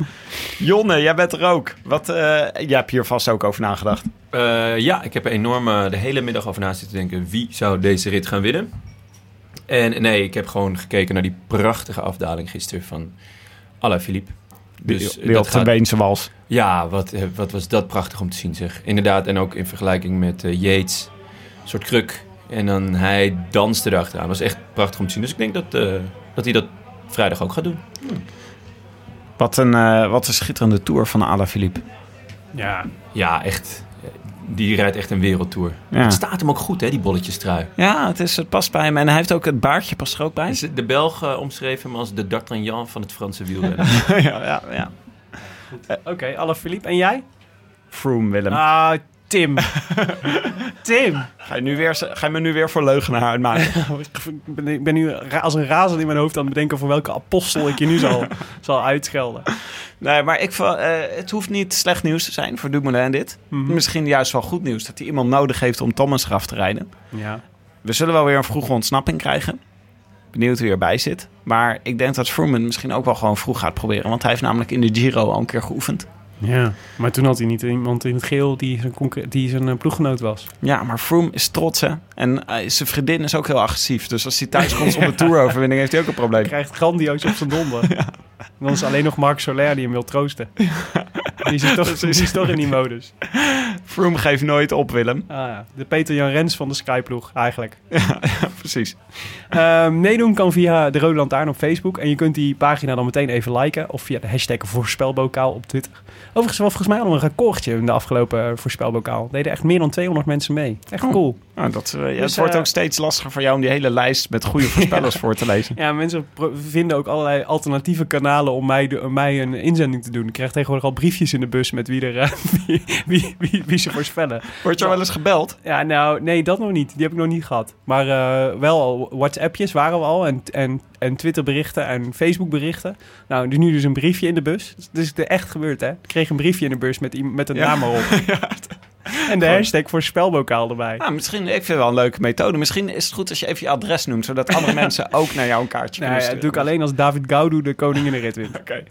Jonne, jij bent er ook. Wat, eh, jij hebt hier vast ook over nagedacht.
Eh, ja, ik heb er enorm eh, de hele middag over na zitten denken. Wie zou deze rit gaan winnen? En nee, ik heb gewoon gekeken naar die prachtige afdaling gisteren van Alaphilippe.
Die,
Dus
die
dat
op de wals.
Ja, wat, wat was dat prachtig om te zien zeg. Inderdaad, en ook in vergelijking met eh, Yates. Een soort kruk. En dan hij danste erachteraan. Dat was echt prachtig om te zien. Dus ik denk dat, eh, dat hij dat vrijdag ook gaat doen.
Wat een, eh, wat een schitterende tour van Alaphilippe.
Ja,
Ja, echt. Die rijdt echt een wereldtour.
Ja.
Het staat hem ook goed, hè, die bolletjestrui.
Ja, het, is, het past bij hem. En hij heeft ook het baardje past er ook bij.
Is De Belg eh, omschreef hem als de D'Artagnan van het Franse wielrennen. (laughs)
ja, ja, ja.
oké. alle Philippe. En jij?
Froome, Willem.
Ah, Tim. (laughs) Tim.
Ga, je nu weer, ga je me nu weer voor leugenaar uitmaken? (laughs)
Ik ben, ik ben nu als een razend in mijn hoofd aan het bedenken voor welke apostel ik je nu zal, (laughs) zal uitschelden.
nee, maar ik, eh, het hoeft niet slecht nieuws te zijn voor Dumoulin dit.
Mhm.
Misschien juist wel goed nieuws. Dat hij iemand nodig heeft om Thomas eraf te rijden.
Ja.
We zullen wel weer een vroege ontsnapping krijgen. Benieuwd wie erbij zit. Maar ik denk dat Froome misschien ook wel gewoon vroeg gaat proberen. Want hij heeft namelijk in de Giro al een keer geoefend.
Ja. Maar toen had hij niet iemand in het geel die zijn, die zijn eh, ploeggenoot was.
Ja, maar Froome is trots hè. En eh, zijn vriendin is ook heel agressief. Dus als hij thuis komt zonder (laughs) toeroverwinning heeft hij ook een probleem.
Hij krijgt grandioos op zijn donder. En (laughs) (laughs) (laughs) dan is alleen nog Marc Soler die hem wil troosten. Die is, toch, (laughs) die is toch in die modus.
Froome geeft nooit op, Willem.
Ah, ja. De Peter Jan Rens van de Skyploeg, eigenlijk. (laughs)
Precies.
Ehm, meedoen kan via de Rode Lantaarn op Facebook. En je kunt die pagina dan meteen even liken. Of via de hashtag voorspelbokaal op Twitter. Overigens wel volgens mij al een recordje in de afgelopen voorspelbokaal. Deden echt meer dan 200 mensen mee. Echt
Oh.
cool.
Nou, dat, eh, ja,
Dus,
het wordt
eh,
ook steeds lastiger voor jou om die hele lijst met goede (laughs) voorspellers voor te lezen.
Ja, mensen vinden ook allerlei alternatieve kanalen om mij, de, om mij een inzending te doen. Ik krijg tegenwoordig al briefjes in de bus met wie, er, eh, (laughs) wie, wie, wie, wie ze voorspellen.
Word je wel eens gebeld?
Ja, nou, nee, dat nog niet. Die heb ik nog niet gehad. Maar eh, wel al WhatsAppjes waren we al. En, en, en Twitterberichten en Facebookberichten. Nou, dus nu dus een briefje in de bus. Dus het is echt gebeurd, hè. Ik kreeg een briefje in de bus met, met een
Ja.
naam erop. (laughs) En de hashtag voor spelbokaal erbij.
Nou, misschien, ik vind het wel een leuke methode. Misschien is het goed als je even je adres noemt, zodat andere (laughs) mensen ook naar jou een kaartje
Nee,
kunnen
dat doe ik
sturen.
alleen als David Gaudu de koning in de rit wint. (laughs) Oké.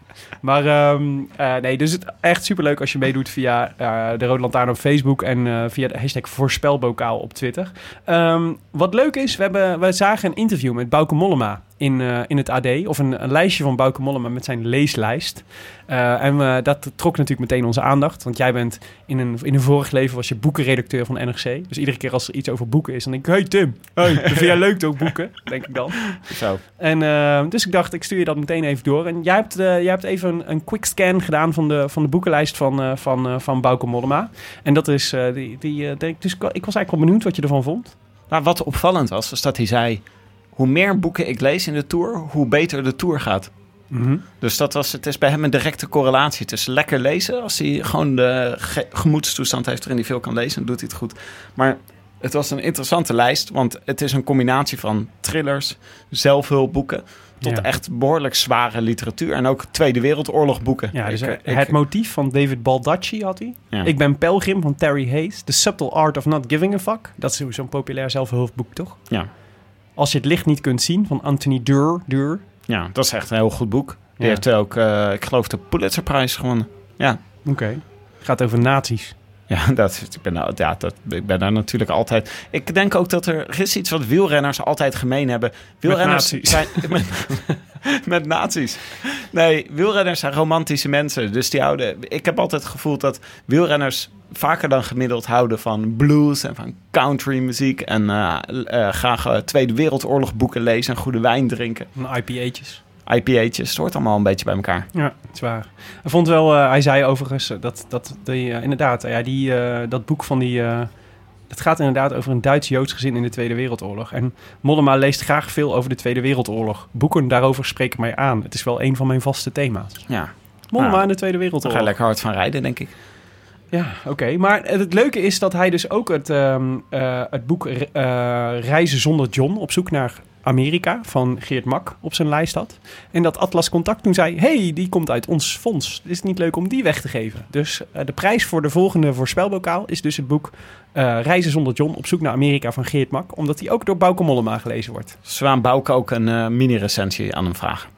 Maar ehm, eh, nee, dus het echt superleuk als je meedoet via eh, de Rode Lantaarn op Facebook en eh, via de hashtag voorspelbokaal op Twitter. Ehm, wat leuk is, we, hebben, we zagen een interview met Bauke Mollema in, eh, in het AD. Of een, een lijstje van Bauke Mollema met zijn leeslijst. Eh, en we- dat trok natuurlijk meteen onze aandacht. Want jij bent in een, in een vorig leven was je boekenredacteur van NRC. Dus iedere keer als er iets over boeken is, dan denk ik... Hey Tim, hey, vind jij (laughs) leuk toch, boeken? Denk ik dan.
Zo.
En eh, dus ik dacht, ik stuur je dat meteen even door. En jij hebt, eh, jij hebt even een, een quick scan gedaan van de, van de boekenlijst van, eh van, eh, van Bauke Mollema. En dat is, eh, die, die, eh, denk, dus ik, ik was eigenlijk wel benieuwd wat je ervan vond.
Nou, wat opvallend was, is dat hij zei... Hoe meer boeken ik lees in de Tour, hoe beter de Tour gaat. Dus dat was, het is bij hem een directe correlatie tussen lekker lezen. Als hij gewoon de ge- gemoedstoestand heeft waarin hij veel kan lezen, dan doet hij het goed. Maar het was een interessante lijst, want het is een combinatie van thrillers, zelfhulpboeken, tot
Ja.
echt behoorlijk zware literatuur. En ook Tweede Wereldoorlog boeken.
Ja, dus
Ik-
eh,
ik-
het motief van David Baldacci had hij.
Ja.
Ik ben Pelgrim van Terry Hayes. The Subtle Art of Not Giving a Fuck. Dat is sowieso een populair zelfhulpboek, toch?
Ja.
Als je het licht niet kunt zien, van Anthony. Durr.
ja, dat is echt een heel goed boek. Die
Ja.
heeft ook, eh, ik geloof, de Pulitzerprijs gewonnen. Ja,
Oké. Gaat over nazi's.
Ja, (laughs) dat, ik, ben, ja dat, ik ben daar natuurlijk altijd. Ik denk ook dat er, er is iets wat wielrenners altijd gemeen hebben. Wielrenners zijn. (laughs) Met, met nazi's. Nee, wielrenners zijn romantische mensen. Dus die houden. Ik heb altijd het gevoel dat wielrenners vaker dan gemiddeld houden van blues en van country muziek. En eh, eh, graag eh, Tweede Wereldoorlog boeken lezen en goede wijn drinken.
Van IPA'tjes.
IPA'tjes, het hoort allemaal een beetje bij elkaar.
Ja, het is waar. Hij vond wel, eh, hij zei overigens dat, dat die, eh, inderdaad, ja, die, eh, dat boek van die, het gaat inderdaad over een Duits-Joods gezin in de Tweede Wereldoorlog. En Mollema leest graag veel over de Tweede Wereldoorlog. Boeken daarover spreken mij aan. Het is wel een van mijn vaste thema's.
Ja,
Mollema
Nou,
in de Tweede
daar ga
Wereldoorlog.
je lekker hard van rijden, denk ik.
Ja, oké. Maar het leuke is dat hij dus ook het, ehm, eh, het boek Reizen zonder John op zoek naar Amerika van Geert Mak op zijn lijst had. En dat Atlas Contact toen zei: hey, die komt uit ons fonds. Is het niet leuk om die weg te geven? Dus eh, de prijs voor de volgende voorspelbokaal is dus het boek eh, Reizen zonder John op zoek naar Amerika van Geert Mak. Omdat die ook door Bauke Mollema gelezen wordt.
Zullen we aan Bouke ook een eh, mini-recensie aan hem vragen?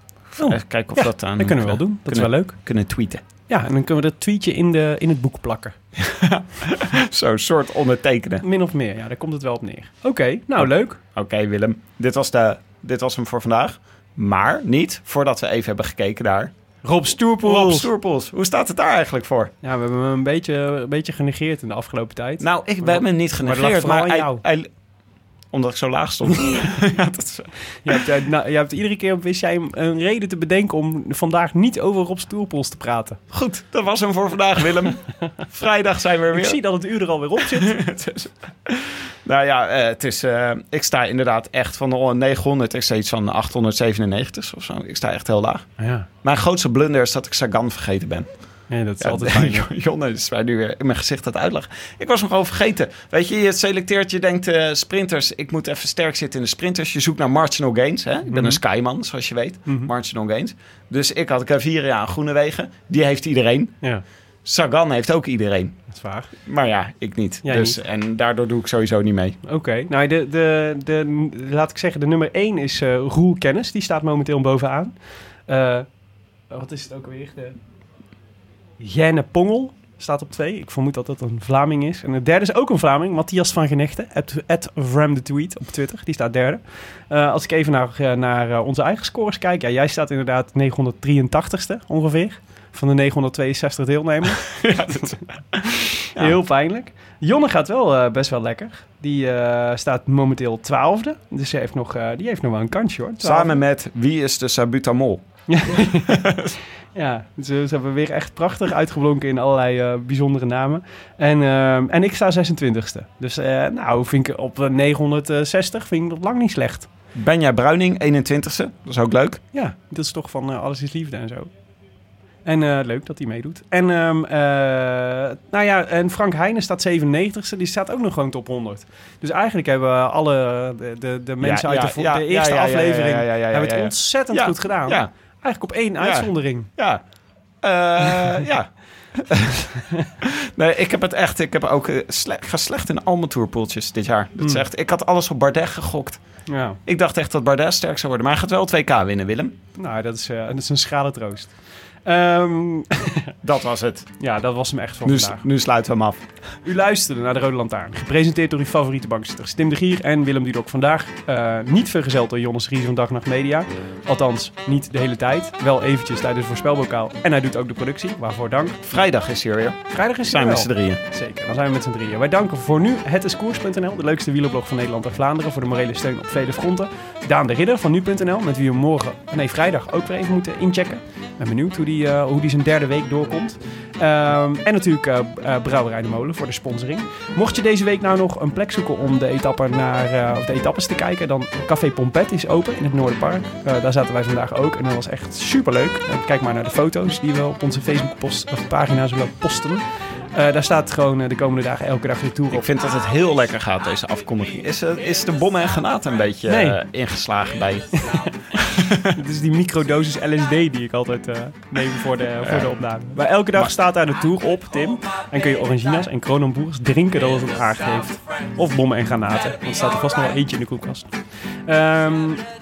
Oh,
Even kijken of
ja,
dat aan
dat kunnen we wel doen. Dat is wel leuk.
Kunnen tweeten.
Ja, en dan kunnen we dat tweetje in, de, in het boek plakken. (laughs)
Zo'n soort ondertekenen.
Min of meer, ja, daar komt het wel op neer. Oké, nou leuk.
Oké, Willem. Dit was, de, dit was hem voor vandaag. Maar niet voordat we even hebben gekeken naar...
Rob Stoerpoels.
Rob Stoerpoels. Hoe staat het daar eigenlijk voor?
Ja, we hebben hem een beetje, een beetje genegeerd in de afgelopen tijd.
Nou, ik ben me niet
Maar het lag
genegeerd, maar,
aan
hij,
jou.
hij- omdat ik zo laag stond. (laughs) ja, dat is,
Je hebt, eh, nou, je hebt iedere keer wist jij een reden te bedenken om vandaag niet over Rob Stoerpoels te praten.
goed, dat was hem voor vandaag, Willem. (laughs) Vrijdag zijn we er
Ik
weer.
zie dat het uur er alweer op zit. (laughs)
Nou ja, eh, het is, eh, ik sta inderdaad echt van de 900, ik sta iets van 897 of zo. Ik sta echt heel laag.
Ja,
Mijn grootste blunder is dat ik Sagan vergeten ben.
Ja dat is
Ja,
altijd (laughs) fijn.
Jonne is mij nu weer in mijn gezicht het uitleggen. Ik was nog over vergeten. Weet je, je selecteert, je denkt eh, sprinters. Ik moet even sterk zitten in de sprinters. Je zoekt naar marginal gains. Hè? Ik ben
Mhm.
een skyman, zoals je weet.
Mhm.
Marginal gains. Dus ik had Gaviria aan Groenewegen. Die heeft iedereen.
Ja,
Sagan heeft ook iedereen.
dat is waar.
Maar ja, ik niet.
Jij
dus,
niet.
En daardoor doe ik sowieso niet mee.
Oké, nou de, de, de, laat ik zeggen, de nummer 1 is eh Roel Kennis. Die staat momenteel bovenaan. Eh, wat is het ook alweer? De Jenne Pongel staat op 2. Ik vermoed dat dat een Vlaming is. En de derde is ook een Vlaming, Matthias van Genechten. At Vram the Tweet op Twitter. Die staat derde. Eh, als ik even naar, eh, naar eh, onze eigen scores kijk. Ja, jij staat inderdaad 983ste ongeveer. Van de 962 deelnemers. (laughs) (laughs) Heel pijnlijk. Jonne gaat wel eh, best wel lekker. Die eh, staat momenteel twaalfde. Dus ze heeft nog, eh, die heeft nog wel een kansje hoor.
Samen met wie is de Sabutamol? (laughs)
Ja, ze, ze hebben weer echt prachtig uitgeblonken in allerlei eh, bijzondere namen. En, ehm, en ik sta 26ste. Dus eh, nou, vind ik op eh, 960 vind ik dat lang niet slecht.
Benja Bruining, 21ste. Dat is ook leuk.
Ja, dat is toch van eh, Alles is Liefde en zo. En leuk dat hij meedoet. En, ehm, eh, nou ja, en Frank Heijnen staat 97ste. Die staat ook nog gewoon top 100. Dus eigenlijk hebben alle de, de, de mensen
Ja,
uit
ja,
de,
ja,
de eerste aflevering hebben het ontzettend goed gedaan.
Ja,
Eigenlijk op één uitzondering.
Ja. Eh, ja. (laughs) nee, ik heb het echt. Ik heb ook eh, sle- ik ga slecht in al mijn tourpoeltjes dit jaar. Dat is
Hmm.
echt, ik had alles op Bardet gegokt.
Ja.
Ik dacht echt dat Bardet sterk zou worden. Maar hij gaat wel 2K winnen, Willem.
Nou, dat is, eh, dat is een schrale troost. Ehm, (laughs)
Dat was het.
ja, dat was hem echt voor
Nu,
vandaag.
nu sluiten we hem af.
U luisterde naar De Rode Lantaarn. Gepresenteerd door uw favoriete bankzitters Tim de Gier en Willem Dudok. Vandaag eh, niet vergezeld door Jonas Ries van Dag Nacht Media. Althans, niet de hele tijd. Wel eventjes tijdens het voorspelbokaal. En hij doet ook de productie, waarvoor dank.
Vrijdag is hij er weer.
Vrijdag is
Zijn
hij
we met z'n drieën.
Zeker, dan zijn we met z'n drieën. Wij danken voor nu hetiskoers.nl, de leukste wielerblog van Nederland en Vlaanderen, voor de morele steun op vele fronten. Daan de Ridder van nu.nl, met wie we morgen, nee vrijdag, ook weer even moeten inchecken. Ik ben benieuwd hoe die, eh, hoe die zijn derde week doorkomt. Ehm, en natuurlijk eh, Brouwerij de Molen voor de sponsoring. Mocht je deze week nou nog een plek zoeken om de, etappe naar, of de etappes te kijken, dan Café Pompet is open in het Noorderpark. Daar zaten wij vandaag ook en dat was echt superleuk. Uh, kijk maar naar de foto's die we op onze Facebook-pagina zullen posten. Eh, daar staat gewoon eh, de komende dagen elke dag de tour op.
Ik vind dat het heel lekker gaat, deze afkondiging. Is, eh, is de bommen en granaten een beetje
Nee.
ingeslagen bij? (laughs)
Het is die microdosis LSD die ik altijd eh, neem voor de, voor de opname. Maar elke dag staat daar de tour op, Tim. En kun je Orangina's en Kronenboers drinken dat het het aangeeft. Of bommen en granaten. Want er staat er vast nog wel eentje in de koelkast. Ehm,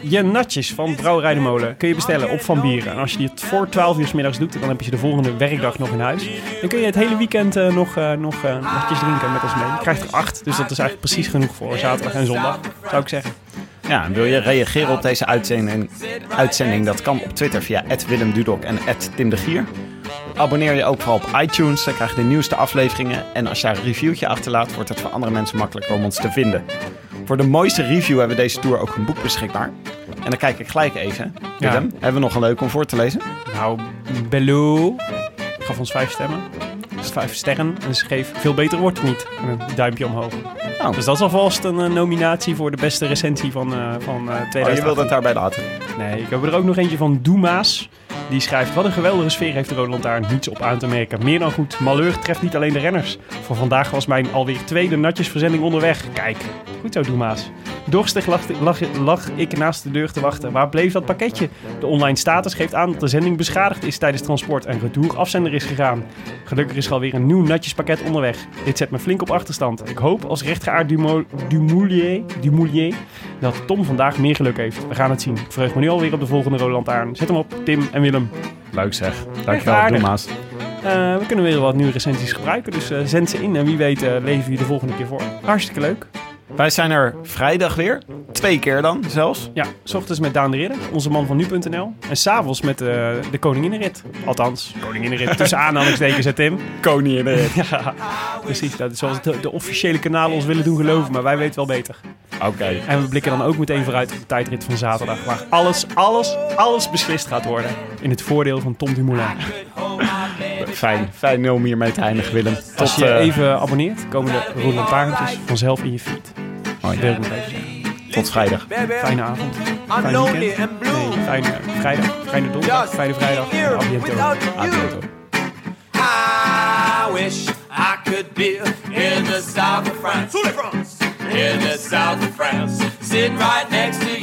je natjes van Brouwerij de Molen kun je bestellen op Van Bieren. En als je die voor 12 uur 's middags doet, dan heb je ze de volgende werkdag nog in huis. Dan kun je het hele weekend eh, nog, eh, nog eh, natjes drinken met ons mee. Je krijgt er acht, dus dat is eigenlijk precies genoeg voor zaterdag en zondag, zou ik zeggen.
Ja, en wil je reageren op deze uitzending? uitzending dat kan op Twitter via Willem Dudok en Tim de Gier. Abonneer je ook vooral op iTunes, dan krijg je de nieuwste afleveringen. En als je daar een reviewtje achterlaat, wordt het voor andere mensen makkelijker om ons te vinden. Voor de mooiste review hebben we deze tour ook een boek beschikbaar. En dan kijk ik gelijk even.
Ja.
Willem, hebben we nog een leuk om voor te lezen?
Nou, Bello gaf ons vijf stemmen. Vijf sterren. En ze schreef, veel beter wordt het niet. En een duimpje omhoog.
Oh.
Dus dat is alvast een eh, nominatie voor de beste recensie van, eh van 2018.
Oh, je wilt het daarbij laten.
Nee, ik heb er ook nog eentje van Doemaas. Die schrijft, wat een geweldige sfeer heeft de Rode Lantaarn. Niets op aan te merken. Meer dan goed. Malheur treft niet alleen de renners. Voor vandaag was mijn alweer tweede natjesverzending onderweg. Kijk, goed zo Doemaas. Dorstig lag, lag, lag ik naast de deur te wachten. Waar bleef dat pakketje? De online status geeft aan dat de zending beschadigd is tijdens transport en retour afzender is gegaan. Gelukkig is er alweer een nieuw natjespakket onderweg. Dit zet me flink op achterstand. Ik hoop als rechtgeaard Dumo- Dumoulier, Dumoulier dat Tom vandaag meer geluk heeft. We gaan het zien. Ik verheug me nu alweer op de volgende Rode Lantaarn. Zet hem op, Tim en Willem.
Leuk zeg. Dankjewel,
aardig.
Doema's.
Eh, we kunnen weer wat nieuwe recensies gebruiken, dus eh, zend ze in en wie weet eh lezen we je de volgende keer voor. Hartstikke leuk.
Wij zijn er vrijdag weer. Twee keer dan zelfs.
Ja, s ochtends met Daan de Ridder, onze man van nu.nl. En s'avonds met eh, de Koninginnenrit. Althans, Koninginnenrit tussen (laughs) aanhalingstekens, hè Tim?
Koning in (laughs)
Ja, precies. Dat is zoals de, de officiële kanalen ons willen doen geloven, maar wij weten wel beter.
Oké.
En we blikken dan ook meteen vooruit op de tijdrit van zaterdag. Waar alles, alles, alles beslist gaat worden. In het voordeel van Tom Dumoulin.
Fijn. Fijn om hiermee te eindigen, Willem.
Als je
eh,
even abonneert, komen de rode lantaarntjes vanzelf in je feed.
oh, ja.
Wil ik nog even zeggen.
Tot vrijdag.
Fijne avond.
Lonely
weekend.
and blue.
Nee, fijne vrijdag. Fijne donderdag. Fijne vrijdag.
here
A bientôt.
without
A
you.
bientôt.
I wish I could be in the south of France. In the south of France. Sitting right next to